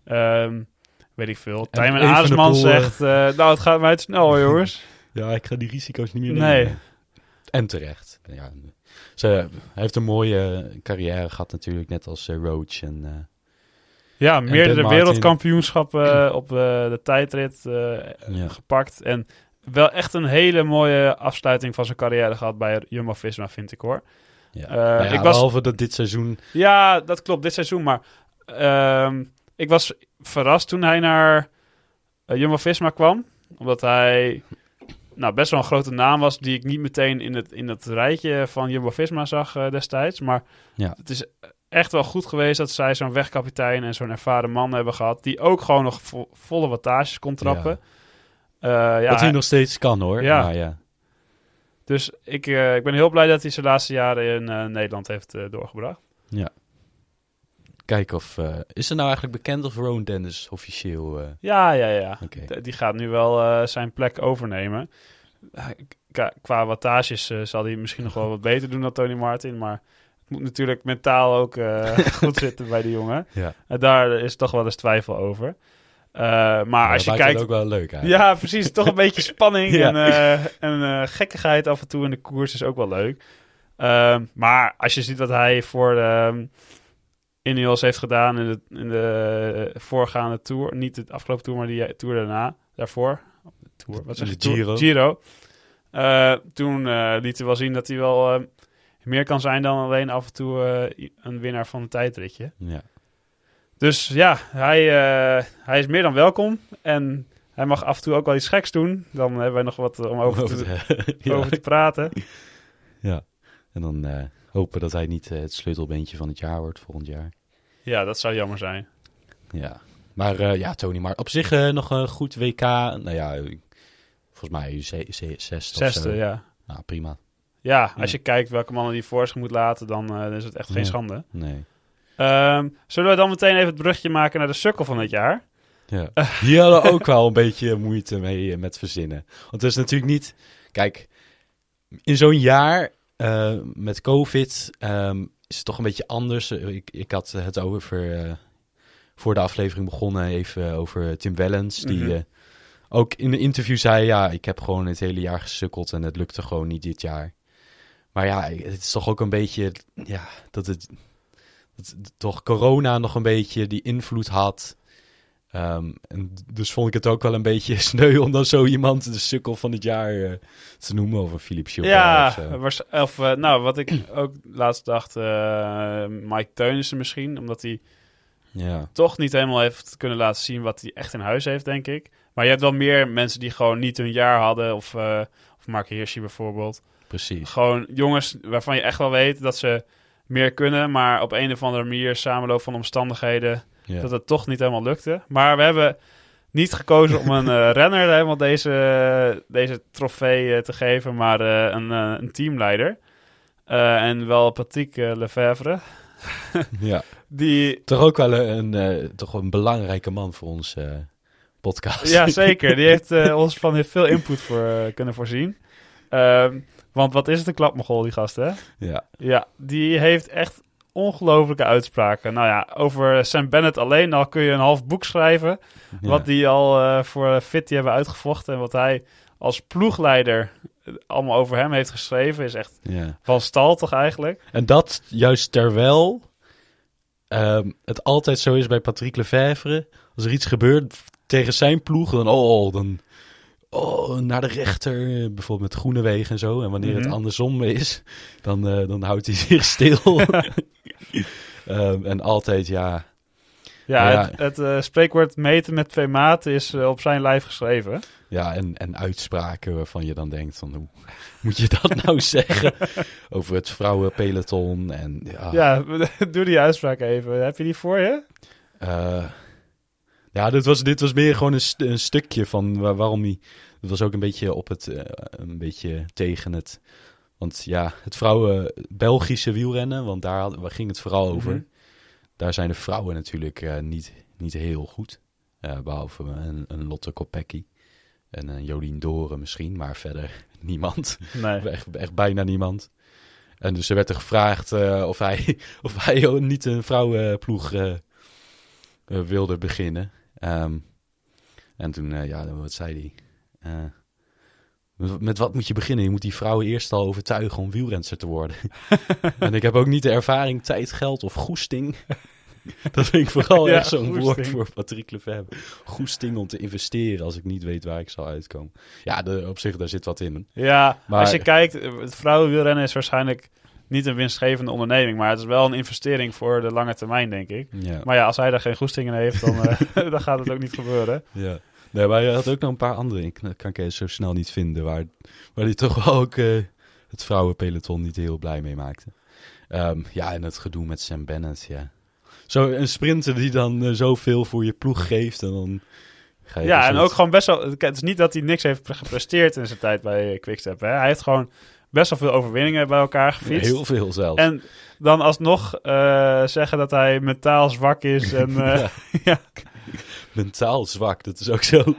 Speaker 1: ehm, weet ik veel. Tijmen
Speaker 2: eh,
Speaker 1: zegt... nou, het gaat mij te snel, <laughs> jongens.
Speaker 2: Ja, ik ga die risico's niet meer
Speaker 1: Nee.
Speaker 2: En terecht. Ja, ze, hij heeft een mooie carrière gehad natuurlijk, net als eh, Roach. En, eh,
Speaker 1: Ja, meerdere wereldkampioenschappen <clears throat> eh, op de tijdrit
Speaker 2: Ja.
Speaker 1: gepakt. En wel echt een hele mooie afsluiting van zijn carrière gehad bij Jumbo-Visma, vind ik hoor.
Speaker 2: ja. Nou ja,
Speaker 1: ik was-
Speaker 2: Behalve dat dit seizoen...
Speaker 1: Ja, dat klopt, dit seizoen. Maar ehm, ik was verrast toen hij naar Jumbo-Visma kwam. Omdat hij nou, best wel een grote naam was die ik niet meteen in het, in het rijtje van Jumbo-Visma zag eh, destijds. Maar
Speaker 2: Ja.
Speaker 1: het is echt wel goed geweest dat zij zo'n wegkapitein en zo'n ervaren man hebben gehad. Die ook gewoon nog vo- volle wattages kon trappen. Eh, Ja.
Speaker 2: wat hij nog steeds kan hoor.
Speaker 1: Ja.
Speaker 2: Maar ja.
Speaker 1: Dus ik, eh, ik ben heel blij dat hij zijn laatste jaren in eh, Nederland heeft eh, doorgebracht.
Speaker 2: Kijken of... eh, is er nou eigenlijk bekend of Rowan Dennis officieel... eh,
Speaker 1: Ja, ja, ja. Die gaat nu wel eh, zijn plek overnemen. Qua, qua wattages zal hij misschien nog wel wat beter doen dan Tony Martin. Maar het moet natuurlijk mentaal ook <laughs> goed zitten bij die jongen.
Speaker 2: Ja.
Speaker 1: En daar is toch wel eens twijfel over. Maar
Speaker 2: Ja,
Speaker 1: als je kijkt...
Speaker 2: het ook wel leuk uit.
Speaker 1: Ja, precies. Toch een <laughs> beetje spanning
Speaker 2: Ja.
Speaker 1: en, en gekkigheid af en toe in de koers is ook wel leuk. Ehm, maar als je ziet wat hij voor de Ineos heeft gedaan in de, in de voorgaande Tour. Niet de afgelopen Tour, maar die Tour daarna. Daarvoor. Tour, wat zeg je?
Speaker 2: Giro.
Speaker 1: Giro. Eh, toen eh, liet hij wel zien dat hij wel eh, meer kan zijn dan alleen af en toe een winnaar van een tijdritje.
Speaker 2: Ja.
Speaker 1: Dus ja, hij, hij is meer dan welkom. En hij mag af en toe ook wel iets geks doen. Dan hebben wij nog wat om over te, <laughs> <laughs>
Speaker 2: ja.
Speaker 1: over te praten.
Speaker 2: Ja. En dan hopen dat hij niet het sleutelbeentje van het jaar wordt volgend jaar.
Speaker 1: Ja, dat zou jammer zijn.
Speaker 2: Ja. Maar eh, ja, Tony maar op zich eh, nog een goed WK. Nou ja, volgens mij ze- ze- zesde
Speaker 1: ja.
Speaker 2: Nou, prima.
Speaker 1: Ja, als
Speaker 2: Ja.
Speaker 1: je kijkt welke mannen die voor zich moet laten, dan eh, is het echt geen schande.
Speaker 2: Nee.
Speaker 1: Ehm, zullen we dan meteen even het brugje maken naar de sukkel van het jaar?
Speaker 2: Ja. <laughs> Hier hadden ook wel een beetje moeite mee met verzinnen. Want het is natuurlijk niet... Kijk, in zo'n jaar met COVID ehm, is het toch een beetje anders. Eh, Ik, ik had het over... eh, voor de aflevering begonnen even over Tim Wellens. Die
Speaker 1: Mhm.
Speaker 2: eh, ook in een interview zei... Ja, ik heb gewoon het hele jaar gesukkeld en het lukte gewoon niet dit jaar. Maar ja, het is toch ook een beetje... Ja, dat het... Dat toch corona nog een beetje die invloed had... Ehm, en dus vond ik het ook wel een beetje <laughs> sneu om dan zo iemand de sukkel van het jaar eh, te noemen. Een Philippe Gilbert
Speaker 1: ja,
Speaker 2: of
Speaker 1: eh, nou, wat ik <clears throat> ook laatst dacht, eh, Mike Teunissen misschien. Omdat hij
Speaker 2: Ja,
Speaker 1: toch niet helemaal heeft kunnen laten zien wat hij echt in huis heeft, denk ik. Maar je hebt wel meer mensen die gewoon niet hun jaar hadden. Of, of Mark Hirschi bijvoorbeeld.
Speaker 2: precies.
Speaker 1: Gewoon jongens waarvan je echt wel weet dat ze meer kunnen, maar op een of andere manier samenloop van omstandigheden
Speaker 2: Ja.
Speaker 1: dat het toch niet helemaal lukte. Maar we hebben niet gekozen om een <laughs> eh, renner helemaal deze, deze trofee eh, te geven, maar eh, een, een teamleider. En wel Patrick Lefevre. <laughs>
Speaker 2: ja.
Speaker 1: Die,
Speaker 2: Toch ook wel een, toch een belangrijke man voor ons podcast.
Speaker 1: ja zeker, die heeft <laughs> ons van heel veel input voor, kunnen voorzien. Ehm, want wat is het een klapmogol, die gast, hè?
Speaker 2: ja.
Speaker 1: Ja, die heeft echt ongelofelijke uitspraken. Nou ja, over Sam Bennett alleen al kun je een half boek schrijven.
Speaker 2: Ja.
Speaker 1: Wat die al eh, voor Fitty hebben uitgevochten. En wat hij als ploegleider allemaal over hem heeft geschreven. Is echt
Speaker 2: ja.
Speaker 1: van stal toch eigenlijk.
Speaker 2: En dat juist terwijl ehm, het altijd zo is bij Patrick Lefevre. Als er iets gebeurt tegen zijn ploeg, dan, oh, dan oh, naar de rechter. Bijvoorbeeld met Groenewegen en zo. En wanneer
Speaker 1: Mhm.
Speaker 2: het andersom is, dan, eh, dan houdt hij zich stil. <laughs> <laughs> Ehm, en altijd, ja,
Speaker 1: Ja,
Speaker 2: Ja.
Speaker 1: het, het eh, spreekwoord meten met twee maten is eh, op zijn lijf geschreven.
Speaker 2: Ja, en, en uitspraken waarvan je dan denkt van hoe <laughs> moet je dat nou <laughs> zeggen? Over het vrouwenpeloton en ja.
Speaker 1: Ja, doe die uitspraak even. Heb je die voor je?
Speaker 2: eh, ja, dit was, dit was meer gewoon een, st- een stukje van wa- waarom hij... Het was ook een beetje op het... een beetje tegen het... Want ja, het vrouwen Belgische wielrennen, want daar ging het vooral over.
Speaker 1: Mhm.
Speaker 2: Daar zijn de vrouwen natuurlijk eh, niet, niet heel goed. Eh, behalve een, een Lotte Kopecky en een Jolien Doren misschien, maar verder <laughs> niemand.
Speaker 1: Nee.
Speaker 2: Echt, echt bijna niemand. En dus er werd er gevraagd eh, of hij, <laughs> of hij niet een vrouwenploeg eh, wilde beginnen. Ehm, en toen, eh, ja, wat zei hij? Met, wat moet je beginnen? Je moet die vrouwen eerst al overtuigen om wielrenster te worden. <laughs> en ik heb ook niet de ervaring, tijd, geld of goesting. <laughs> Dat vind ik vooral
Speaker 1: Ja,
Speaker 2: echt zo'n woord voor Patrick Lefebvre. Goesting om te investeren als ik niet weet waar ik zal uitkomen. Ja, de, op zich, daar zit wat in.
Speaker 1: Ja,
Speaker 2: Maar-
Speaker 1: als je kijkt, het vrouwenwielrennen is waarschijnlijk niet een winstgevende onderneming. Maar het is wel een investering voor de lange termijn, denk ik.
Speaker 2: Ja.
Speaker 1: Maar ja, als hij daar geen goesting in heeft, dan, eh, <laughs> dan gaat het ook niet gebeuren.
Speaker 2: Ja. Nee, maar je had ook nog een paar andere. Ik dat kan ik even zo snel niet vinden. Waar, waar hij toch wel ook eh, het vrouwenpeloton niet heel blij mee maakte. Ehm, ja, en het gedoe met Sam Bennett, ja. Zo een sprinter die dan eh, zoveel voor je ploeg geeft en dan ga je...
Speaker 1: Ja,
Speaker 2: dus
Speaker 1: en ook gewoon best wel... Het is niet dat hij niks heeft pre- gepresteerd in zijn tijd bij Quickstep. Hè. Hij heeft gewoon best wel veel overwinningen bij elkaar gefietst.
Speaker 2: Heel veel zelfs.
Speaker 1: En dan alsnog eh, zeggen dat hij mentaal zwak is. En, <laughs>
Speaker 2: Ja. <laughs>
Speaker 1: ja,
Speaker 2: Mentaal zwak, dat is ook zo. <laughs>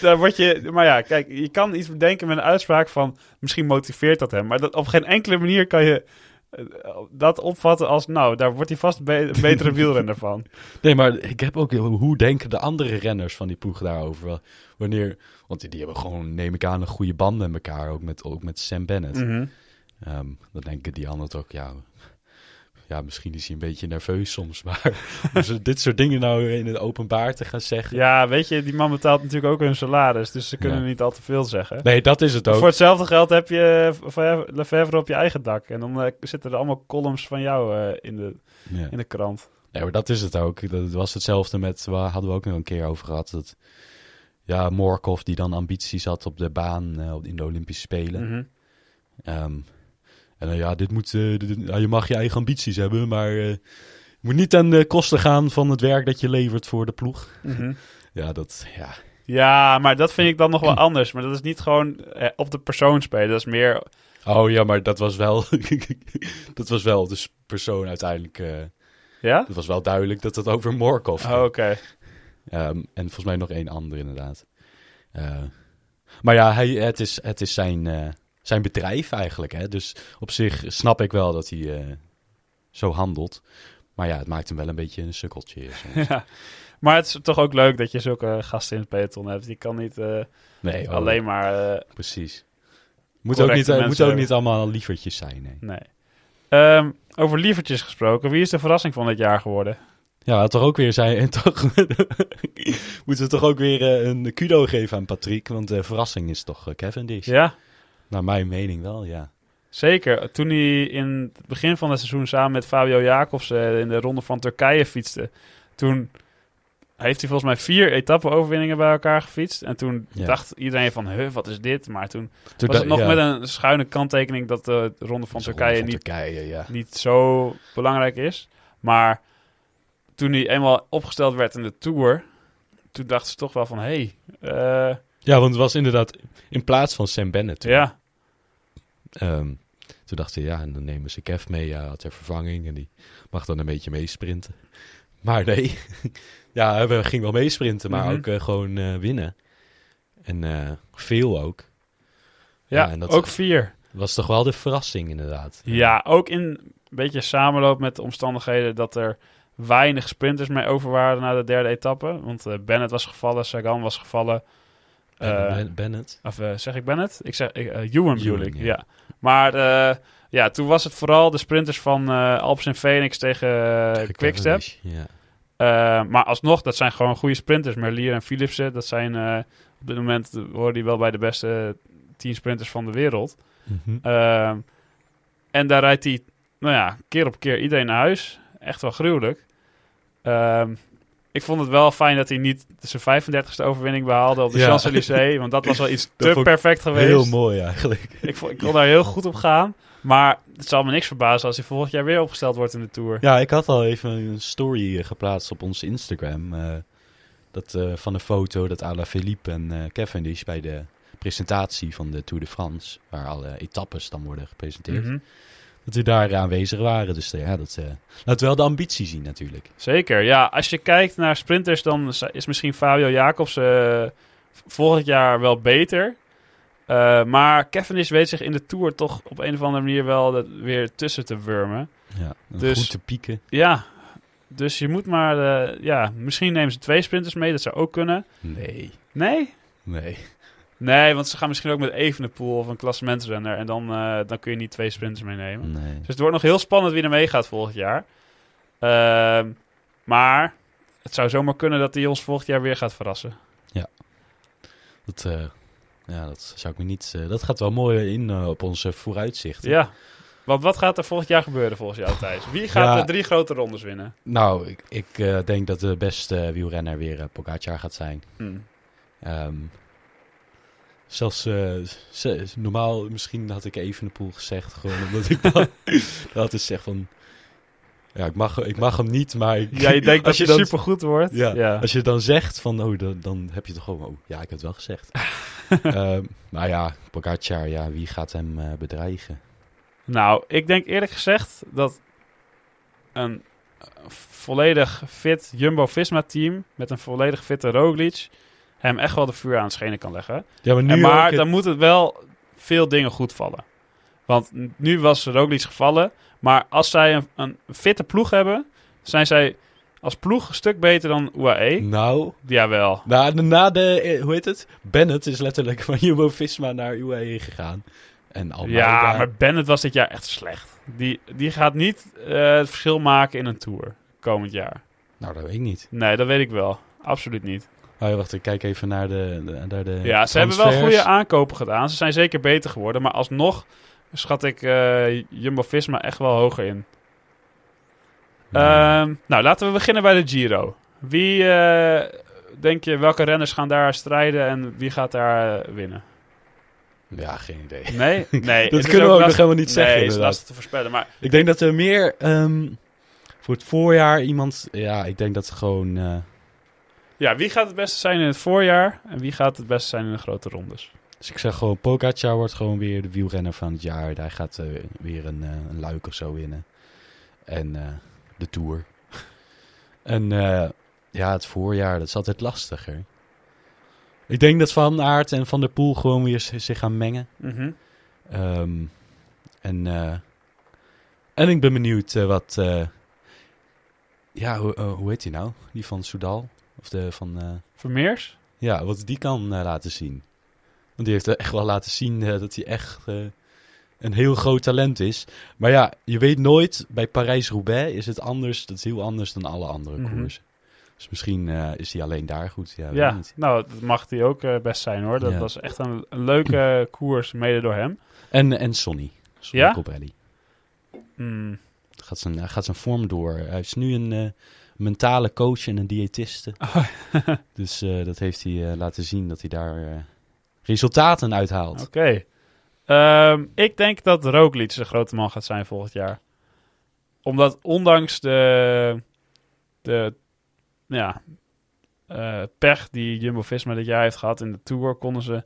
Speaker 1: daar word je... Maar ja, kijk, je kan iets bedenken met een uitspraak van... Misschien motiveert dat hem. Maar dat, op geen enkele manier kan je eh, dat opvatten als... Nou, daar wordt hij vast be- een <laughs> betere wielrenner van.
Speaker 2: Nee, maar ik heb ook... Hoe denken de andere renners van die ploeg daarover? Wanneer... Want die, die hebben gewoon, neem ik aan, een goede band met elkaar. Ook met, ook met Sam Bennett.
Speaker 1: Mhm.
Speaker 2: Ehm, dan denken die anderen ook, ja, ja, misschien is hij een beetje nerveus soms, maar <laughs> ze dit soort dingen nou in het openbaar te gaan zeggen.
Speaker 1: Ja, weet je, die man betaalt natuurlijk ook hun salaris. Dus ze kunnen
Speaker 2: Ja.
Speaker 1: niet al te veel zeggen.
Speaker 2: Nee, dat is het ook.
Speaker 1: Voor hetzelfde geld heb je Lefebvre op je eigen dak. En dan eh, zitten er allemaal columns van jou eh, in, de,
Speaker 2: Ja.
Speaker 1: in de krant.
Speaker 2: Nee, maar dat is het ook. Dat was hetzelfde met, waar hadden we ook nog een keer over gehad, dat ja, Morkov die dan ambities had op de baan eh, in de Olympische Spelen.
Speaker 1: Mhm.
Speaker 2: Ehm, en dan ja, dit moet, eh, dit- ja, je mag je eigen ambities hebben, maar eh, je moet niet ten de kosten gaan van het werk dat je levert voor de ploeg.
Speaker 1: Mhm.
Speaker 2: Ja, dat, ja,
Speaker 1: Ja, maar dat vind ik dan nog wel <clears throat> anders. Maar dat is niet gewoon eh, op de persoon spelen. Dat is meer...
Speaker 2: Oh ja, maar dat was wel. <laughs> dat was wel de persoon uiteindelijk. eh
Speaker 1: Ja?
Speaker 2: het was wel duidelijk dat het over Morkov ging.
Speaker 1: Oh, Oké.
Speaker 2: Ehm, en volgens mij nog één ander inderdaad. Eh, maar ja, hij, het is, het is zijn, eh, zijn bedrijf eigenlijk. Hè? Dus op zich snap ik wel dat hij eh, zo handelt. Maar ja, het maakt hem wel een beetje een sukkeltje. soms. <laughs>
Speaker 1: Ja. Maar het is toch ook leuk dat je zulke gasten in het peloton hebt. Die kan niet eh,
Speaker 2: Nee, oh,
Speaker 1: alleen maar... eh,
Speaker 2: precies. Moet ook, niet, moet ook niet allemaal lievertjes zijn. Nee.
Speaker 1: nee. Ehm, over lievertjes gesproken. Wie is de verrassing van dit jaar geworden?
Speaker 2: Ja, toch ook weer zijn. En toch <laughs> moeten we toch ook weer een kudo geven aan Patrick. Want de verrassing is toch eh, Cavendish.
Speaker 1: Ja,
Speaker 2: Naar mijn mening wel, ja.
Speaker 1: zeker. Toen hij in het begin van het seizoen samen met Fabio Jacobs in de ronde van Turkije fietste. Toen heeft hij volgens mij vier etappe-overwinningen bij elkaar gefietst. En toen
Speaker 2: Ja.
Speaker 1: dacht iedereen van, huh, wat is dit? Maar toen
Speaker 2: Toen
Speaker 1: was het nog
Speaker 2: ja,
Speaker 1: met een schuine kanttekening dat de Ronde van
Speaker 2: de
Speaker 1: Turkije
Speaker 2: Ronde van
Speaker 1: niet,
Speaker 2: Turkije, ja.
Speaker 1: niet zo belangrijk is. Maar toen hij eenmaal opgesteld werd in de Tour, toen dachten ze toch wel van, hé, hey, eh,
Speaker 2: Ja, want het was inderdaad in plaats van Sam Bennett. toen.
Speaker 1: ja,
Speaker 2: Ehm, toen dachten ze, ja, en dan nemen ze Kev mee, ja, ter vervanging. En die mag dan een beetje meesprinten. Maar nee, <laughs> ja, we ging wel meesprinten, maar
Speaker 1: Mhm.
Speaker 2: ook eh, gewoon eh, winnen. En eh, veel ook.
Speaker 1: ja,
Speaker 2: Ja, en dat-
Speaker 1: ook vier.
Speaker 2: was toch wel de verrassing, inderdaad.
Speaker 1: Ja, ook in een beetje samenloop met de omstandigheden dat er weinig sprinters mee over waren na de derde etappe. Want Bennett was gevallen, Sagan was gevallen. Eh,
Speaker 2: Ben- Bennett.
Speaker 1: Of eh, zeg ik Bennett? Ik zeg ik, eh, Ewan bedoel
Speaker 2: Ewan,
Speaker 1: ik,
Speaker 2: ja.
Speaker 1: ja. Maar ja, toen was het vooral de sprinters van eh Alps en Phoenix tegen uh,
Speaker 2: Tegen
Speaker 1: Quickstep. Maar alsnog, dat zijn gewoon goede sprinters. Merlier en Philipsen, dat zijn op dit moment horen die wel bij de beste tien sprinters van de wereld.
Speaker 2: Mhm.
Speaker 1: Ehm, en daar rijdt hij, nou ja, keer op keer iedereen naar huis. Echt wel gruwelijk. Ik vond het wel fijn dat hij niet zijn 35e overwinning behaalde op de
Speaker 2: Ja.
Speaker 1: Champs-Élysées. Want dat was wel <laughs> iets te perfect geweest.
Speaker 2: Heel mooi eigenlijk.
Speaker 1: Ik, vond, ik kon daar heel goed op gaan. Maar het zal me niks verbazen als hij volgend jaar weer opgesteld wordt in de Tour.
Speaker 2: Ja, ik had al even een story geplaatst op ons Instagram. eh, dat, eh, van een foto dat Ala Philippe en eh Cavendish bij de presentatie van de Tour de France, waar alle etappes dan worden gepresenteerd,
Speaker 1: Mhm.
Speaker 2: Dat die daar aanwezig waren. Dus ja, dat eh, laat wel de ambitie zien natuurlijk.
Speaker 1: Zeker, ja. Als je kijkt naar sprinters, dan is- is misschien Fabio Jacobs eh, volgend jaar wel beter. Eh, maar Cavendish weet zich in de Tour toch op een of andere manier wel dat weer tussen te wurmen.
Speaker 2: Ja,
Speaker 1: Dus-
Speaker 2: goed te pieken.
Speaker 1: Ja, dus je moet maar... ja, misschien nemen ze twee sprinters mee, dat zou ook kunnen.
Speaker 2: Nee,
Speaker 1: Nee?
Speaker 2: nee.
Speaker 1: Nee, want ze gaan misschien ook met Evenepoel of een klassementsrenner. En dan, eh, dan kun je niet twee sprinters meenemen.
Speaker 2: nee.
Speaker 1: Dus het wordt nog heel spannend wie er meegaat volgend jaar. Ehm, maar het zou zomaar kunnen dat hij ons volgend jaar weer gaat verrassen.
Speaker 2: Dat, eh, ja, dat zou ik me niet... eh, dat gaat wel mooi in op onze vooruitzichten.
Speaker 1: Ja. Want wat gaat er volgend jaar gebeuren volgens jou, Thijs? Wie gaat
Speaker 2: Ja.
Speaker 1: de drie grote rondes winnen?
Speaker 2: Nou, ik, ik denk dat de beste wielrenner weer Pogacar gaat zijn. Ehm, zelfs eh, ze- normaal, misschien had ik even de pool gezegd, gewoon omdat ik dan, <laughs> <laughs> dan had gezegd van, ja, ik mag, ik mag hem niet, maar ik-
Speaker 1: Ja, je denkt <laughs> dat
Speaker 2: als
Speaker 1: je,
Speaker 2: je dan,
Speaker 1: supergoed wordt?
Speaker 2: ja, als je dan zegt van, oh, dan, dan heb je toch gewoon, oh, ja, ik heb het wel gezegd. Ehm, maar ja, Pogacar, ja, wie gaat hem eh, bedreigen?
Speaker 1: Nou, ik denk eerlijk gezegd dat een volledig fit Jumbo-Visma-team met een volledig fitte Roglic hem echt wel de vuur aan het schenen kan leggen.
Speaker 2: Ja, maar
Speaker 1: En maar
Speaker 2: ook het-
Speaker 1: dan moeten wel veel dingen goed vallen. Want nu was Roglic gevallen. Maar als zij een, een fitte ploeg hebben, zijn zij als ploeg een stuk beter dan UAE.
Speaker 2: Nou,
Speaker 1: Jawel.
Speaker 2: na, na de, eh, hoe heet het? Bennett is letterlijk van <laughs> Jumbo-Visma naar UAE gegaan. En Almeida,
Speaker 1: Ja, maar Bennett was dit jaar echt slecht. Die, die gaat niet eh, het verschil maken in een Tour komend jaar.
Speaker 2: Nou, dat weet ik niet.
Speaker 1: Nee, dat weet ik wel. Absoluut niet.
Speaker 2: Oh, wacht, ik kijk even naar de, de, naar de
Speaker 1: Ja, ze hebben wel goede aankopen gedaan. Ze zijn zeker beter geworden. Maar alsnog schat ik eh, Jumbo-Visma echt wel hoger in.
Speaker 2: Ja.
Speaker 1: Ehm, nou, laten we beginnen bij de Giro. Wie eh, denk je, welke renners gaan daar strijden en wie gaat daar eh, winnen?
Speaker 2: ja, geen idee.
Speaker 1: Nee? <laughs> Nee.
Speaker 2: Dat kunnen we ook nog helemaal niet zeggen,
Speaker 1: Nee, is lastig te voorspellen. Maar
Speaker 2: Ik denk dat er meer ehm, voor het voorjaar iemand... Ja, ik denk dat gewoon...
Speaker 1: ja, wie gaat het beste zijn in het voorjaar en wie gaat het beste zijn in de grote rondes?
Speaker 2: dus ik zeg gewoon, Pogacar wordt gewoon weer de wielrenner van het jaar. Hij gaat eh, weer een, eh, een luik of zo winnen. En eh, de Tour. <laughs> en ja, het voorjaar, dat is altijd lastiger. Ik denk dat Van Aert en Van der Poel gewoon weer zich gaan mengen.
Speaker 1: Mhm.
Speaker 2: Ehm, en, en ik ben benieuwd wat... ja, hoe, hoe heet die nou? Die van Soudal? Of de van... eh,
Speaker 1: Vermeers?
Speaker 2: ja, wat die kan eh, laten zien. Want die heeft echt wel laten zien eh, dat hij echt een heel groot talent is. Maar ja, je weet nooit, bij Parijs-Roubaix is het anders. Dat is heel anders dan alle andere
Speaker 1: Mhm.
Speaker 2: koersen. Dus misschien is hij alleen daar goed. Ja, niet.
Speaker 1: nou, dat mag die ook best zijn hoor. Dat
Speaker 2: Ja.
Speaker 1: was echt een, een leuke koers, mede door hem.
Speaker 2: En, en Sonny. Sonny
Speaker 1: Ja?
Speaker 2: Colbrelli.
Speaker 1: Hmm.
Speaker 2: Gaat zijn, hij gaat zijn vorm door. Hij is nu een, mentale coach en een diëtiste. <laughs> dus eh, dat heeft hij eh, laten zien dat hij daar eh, resultaten uithaalt.
Speaker 1: Oké. Ehm, ik denk dat Roglic de grote man gaat zijn volgend jaar. Omdat ondanks de, de ja, pech die Jumbo-Visma dit jaar heeft gehad in de Tour... konden ze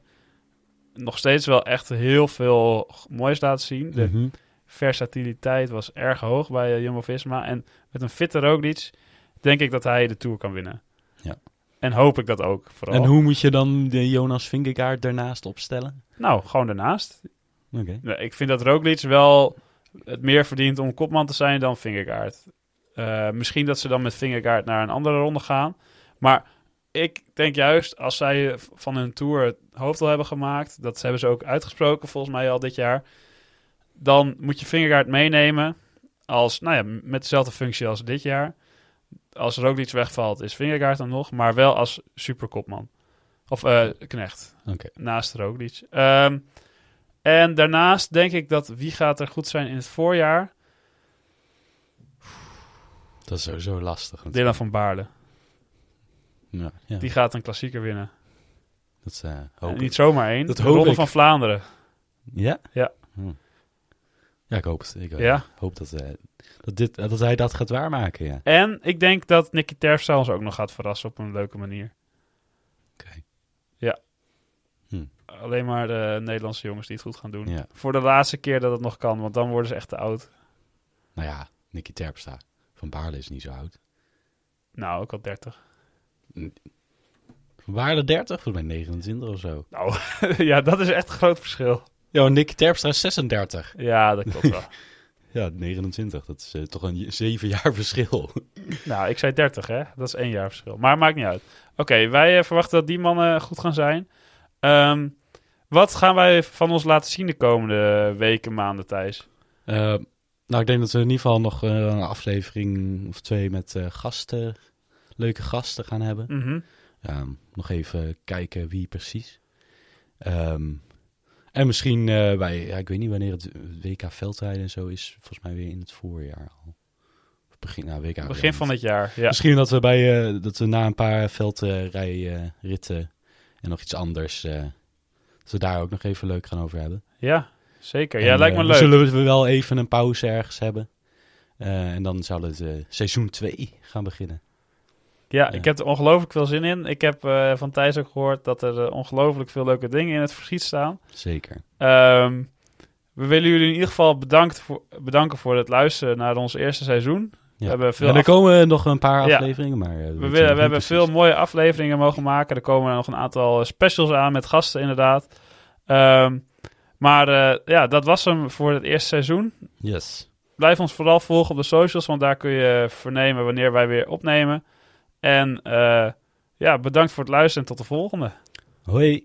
Speaker 1: nog steeds wel echt heel veel moois laten zien. De
Speaker 2: Mhm.
Speaker 1: versatiliteit was erg hoog bij Jumbo-Visma. En met een fitte Roglic denk ik dat hij de Tour kan winnen.
Speaker 2: Ja.
Speaker 1: En hoop ik dat ook vooral.
Speaker 2: En hoe moet je dan de Jonas Vingegaard daarnaast opstellen?
Speaker 1: Nou, gewoon daarnaast.
Speaker 2: Oké.
Speaker 1: Ik vind dat Roglic wel het meer verdient om kopman te zijn dan Vingegaard. Eh, misschien dat ze dan met Vingegaard naar een andere ronde gaan. Maar ik denk juist, als zij van hun Tour het hoofddoel hebben gemaakt... dat hebben ze ook uitgesproken volgens mij al dit jaar... dan moet je Vingegaard meenemen als, nou ja, met dezelfde functie als dit jaar. Als Roglic wegvalt, is Vingegaard dan nog, maar wel als superkopman. Of eh, knecht
Speaker 2: Oké.
Speaker 1: naast Roglic. Ehm, en daarnaast denk ik dat wie gaat er goed zijn in het voorjaar?
Speaker 2: Dat is sowieso lastig.
Speaker 1: Dylan van Baarle.
Speaker 2: Ja, ja.
Speaker 1: Die gaat een klassieker winnen.
Speaker 2: dat eh, hoop
Speaker 1: niet zomaar één.
Speaker 2: Dat
Speaker 1: de Ronde
Speaker 2: ik.
Speaker 1: van Vlaanderen.
Speaker 2: Ja?
Speaker 1: Ja.
Speaker 2: Hm. Ja, ik hoop. Ik eh,
Speaker 1: Ja?
Speaker 2: hoop dat, eh, dat, dit, dat hij dat gaat waarmaken, ja.
Speaker 1: En ik denk dat Nicky Terpstra ons ook nog gaat verrassen op een leuke manier.
Speaker 2: Oké.
Speaker 1: Alleen maar de Nederlandse jongens die het goed gaan doen.
Speaker 2: Ja.
Speaker 1: Voor de laatste keer dat het nog kan, want dan worden ze echt te oud.
Speaker 2: Nou ja, Nicky Terpstra. Van Baarle is niet zo oud.
Speaker 1: Nou, ook al 30.
Speaker 2: Van Baarle 30? Volgens mij 29 of zo.
Speaker 1: Nou, <laughs> ja, dat is echt een groot verschil.
Speaker 2: Ja, Nicky Terpstra is 36.
Speaker 1: Ja, dat klopt wel. <laughs>
Speaker 2: Ja, 29. Dat is eh, toch een zeven <laughs> jaar verschil.
Speaker 1: Nou, ik zei 30, hè? Dat is één jaar verschil. Maar maakt niet uit. Oké, wij eh, verwachten dat die mannen goed gaan zijn. Ehm, wat gaan wij van ons laten zien de komende weken, maanden, Thijs?
Speaker 2: Eh, nou, ik denk dat we in ieder geval nog eh, een aflevering of twee met eh, gasten, leuke gasten gaan hebben.
Speaker 1: Mhm.
Speaker 2: Ja, nog even kijken wie precies. Ehm, en misschien eh, bij, ja, ik weet niet wanneer het WK veldrijden en zo is. Volgens mij weer in het voorjaar al. Of begin, nou, WK
Speaker 1: Begin van dit jaar, ja.
Speaker 2: Misschien dat we, bij, eh, dat we na een paar veldrijritten en nog iets anders, eh, dat we daar ook nog even leuk gaan over hebben.
Speaker 1: Ja, zeker. Ja, lijkt me
Speaker 2: eh,
Speaker 1: leuk.
Speaker 2: Zullen we wel even een pauze ergens hebben. Eh, en dan zal het eh, seizoen 2 gaan beginnen.
Speaker 1: Ja,
Speaker 2: Ja.
Speaker 1: ik heb er ongelooflijk veel zin in. Ik heb eh, van Thijs ook gehoord dat er eh, ongelooflijk veel leuke dingen in het verschiet staan.
Speaker 2: Zeker.
Speaker 1: Ehm, we willen jullie in ieder geval bedankt voor, bedanken voor het luisteren naar ons eerste seizoen.
Speaker 2: Ja.
Speaker 1: hebben veel
Speaker 2: en er komen nog een paar
Speaker 1: Ja.
Speaker 2: afleveringen, maar... eh,
Speaker 1: We, willen, we hebben
Speaker 2: precies.
Speaker 1: veel mooie afleveringen mogen maken. Er komen nog een aantal specials aan met gasten, inderdaad. Ehm, maar ja, dat was hem voor het eerste seizoen.
Speaker 2: Yes.
Speaker 1: Blijf ons vooral volgen op de socials, want daar kun je vernemen wanneer wij weer opnemen. En eh, ja, bedankt voor het luisteren en tot de volgende.
Speaker 2: Hoi.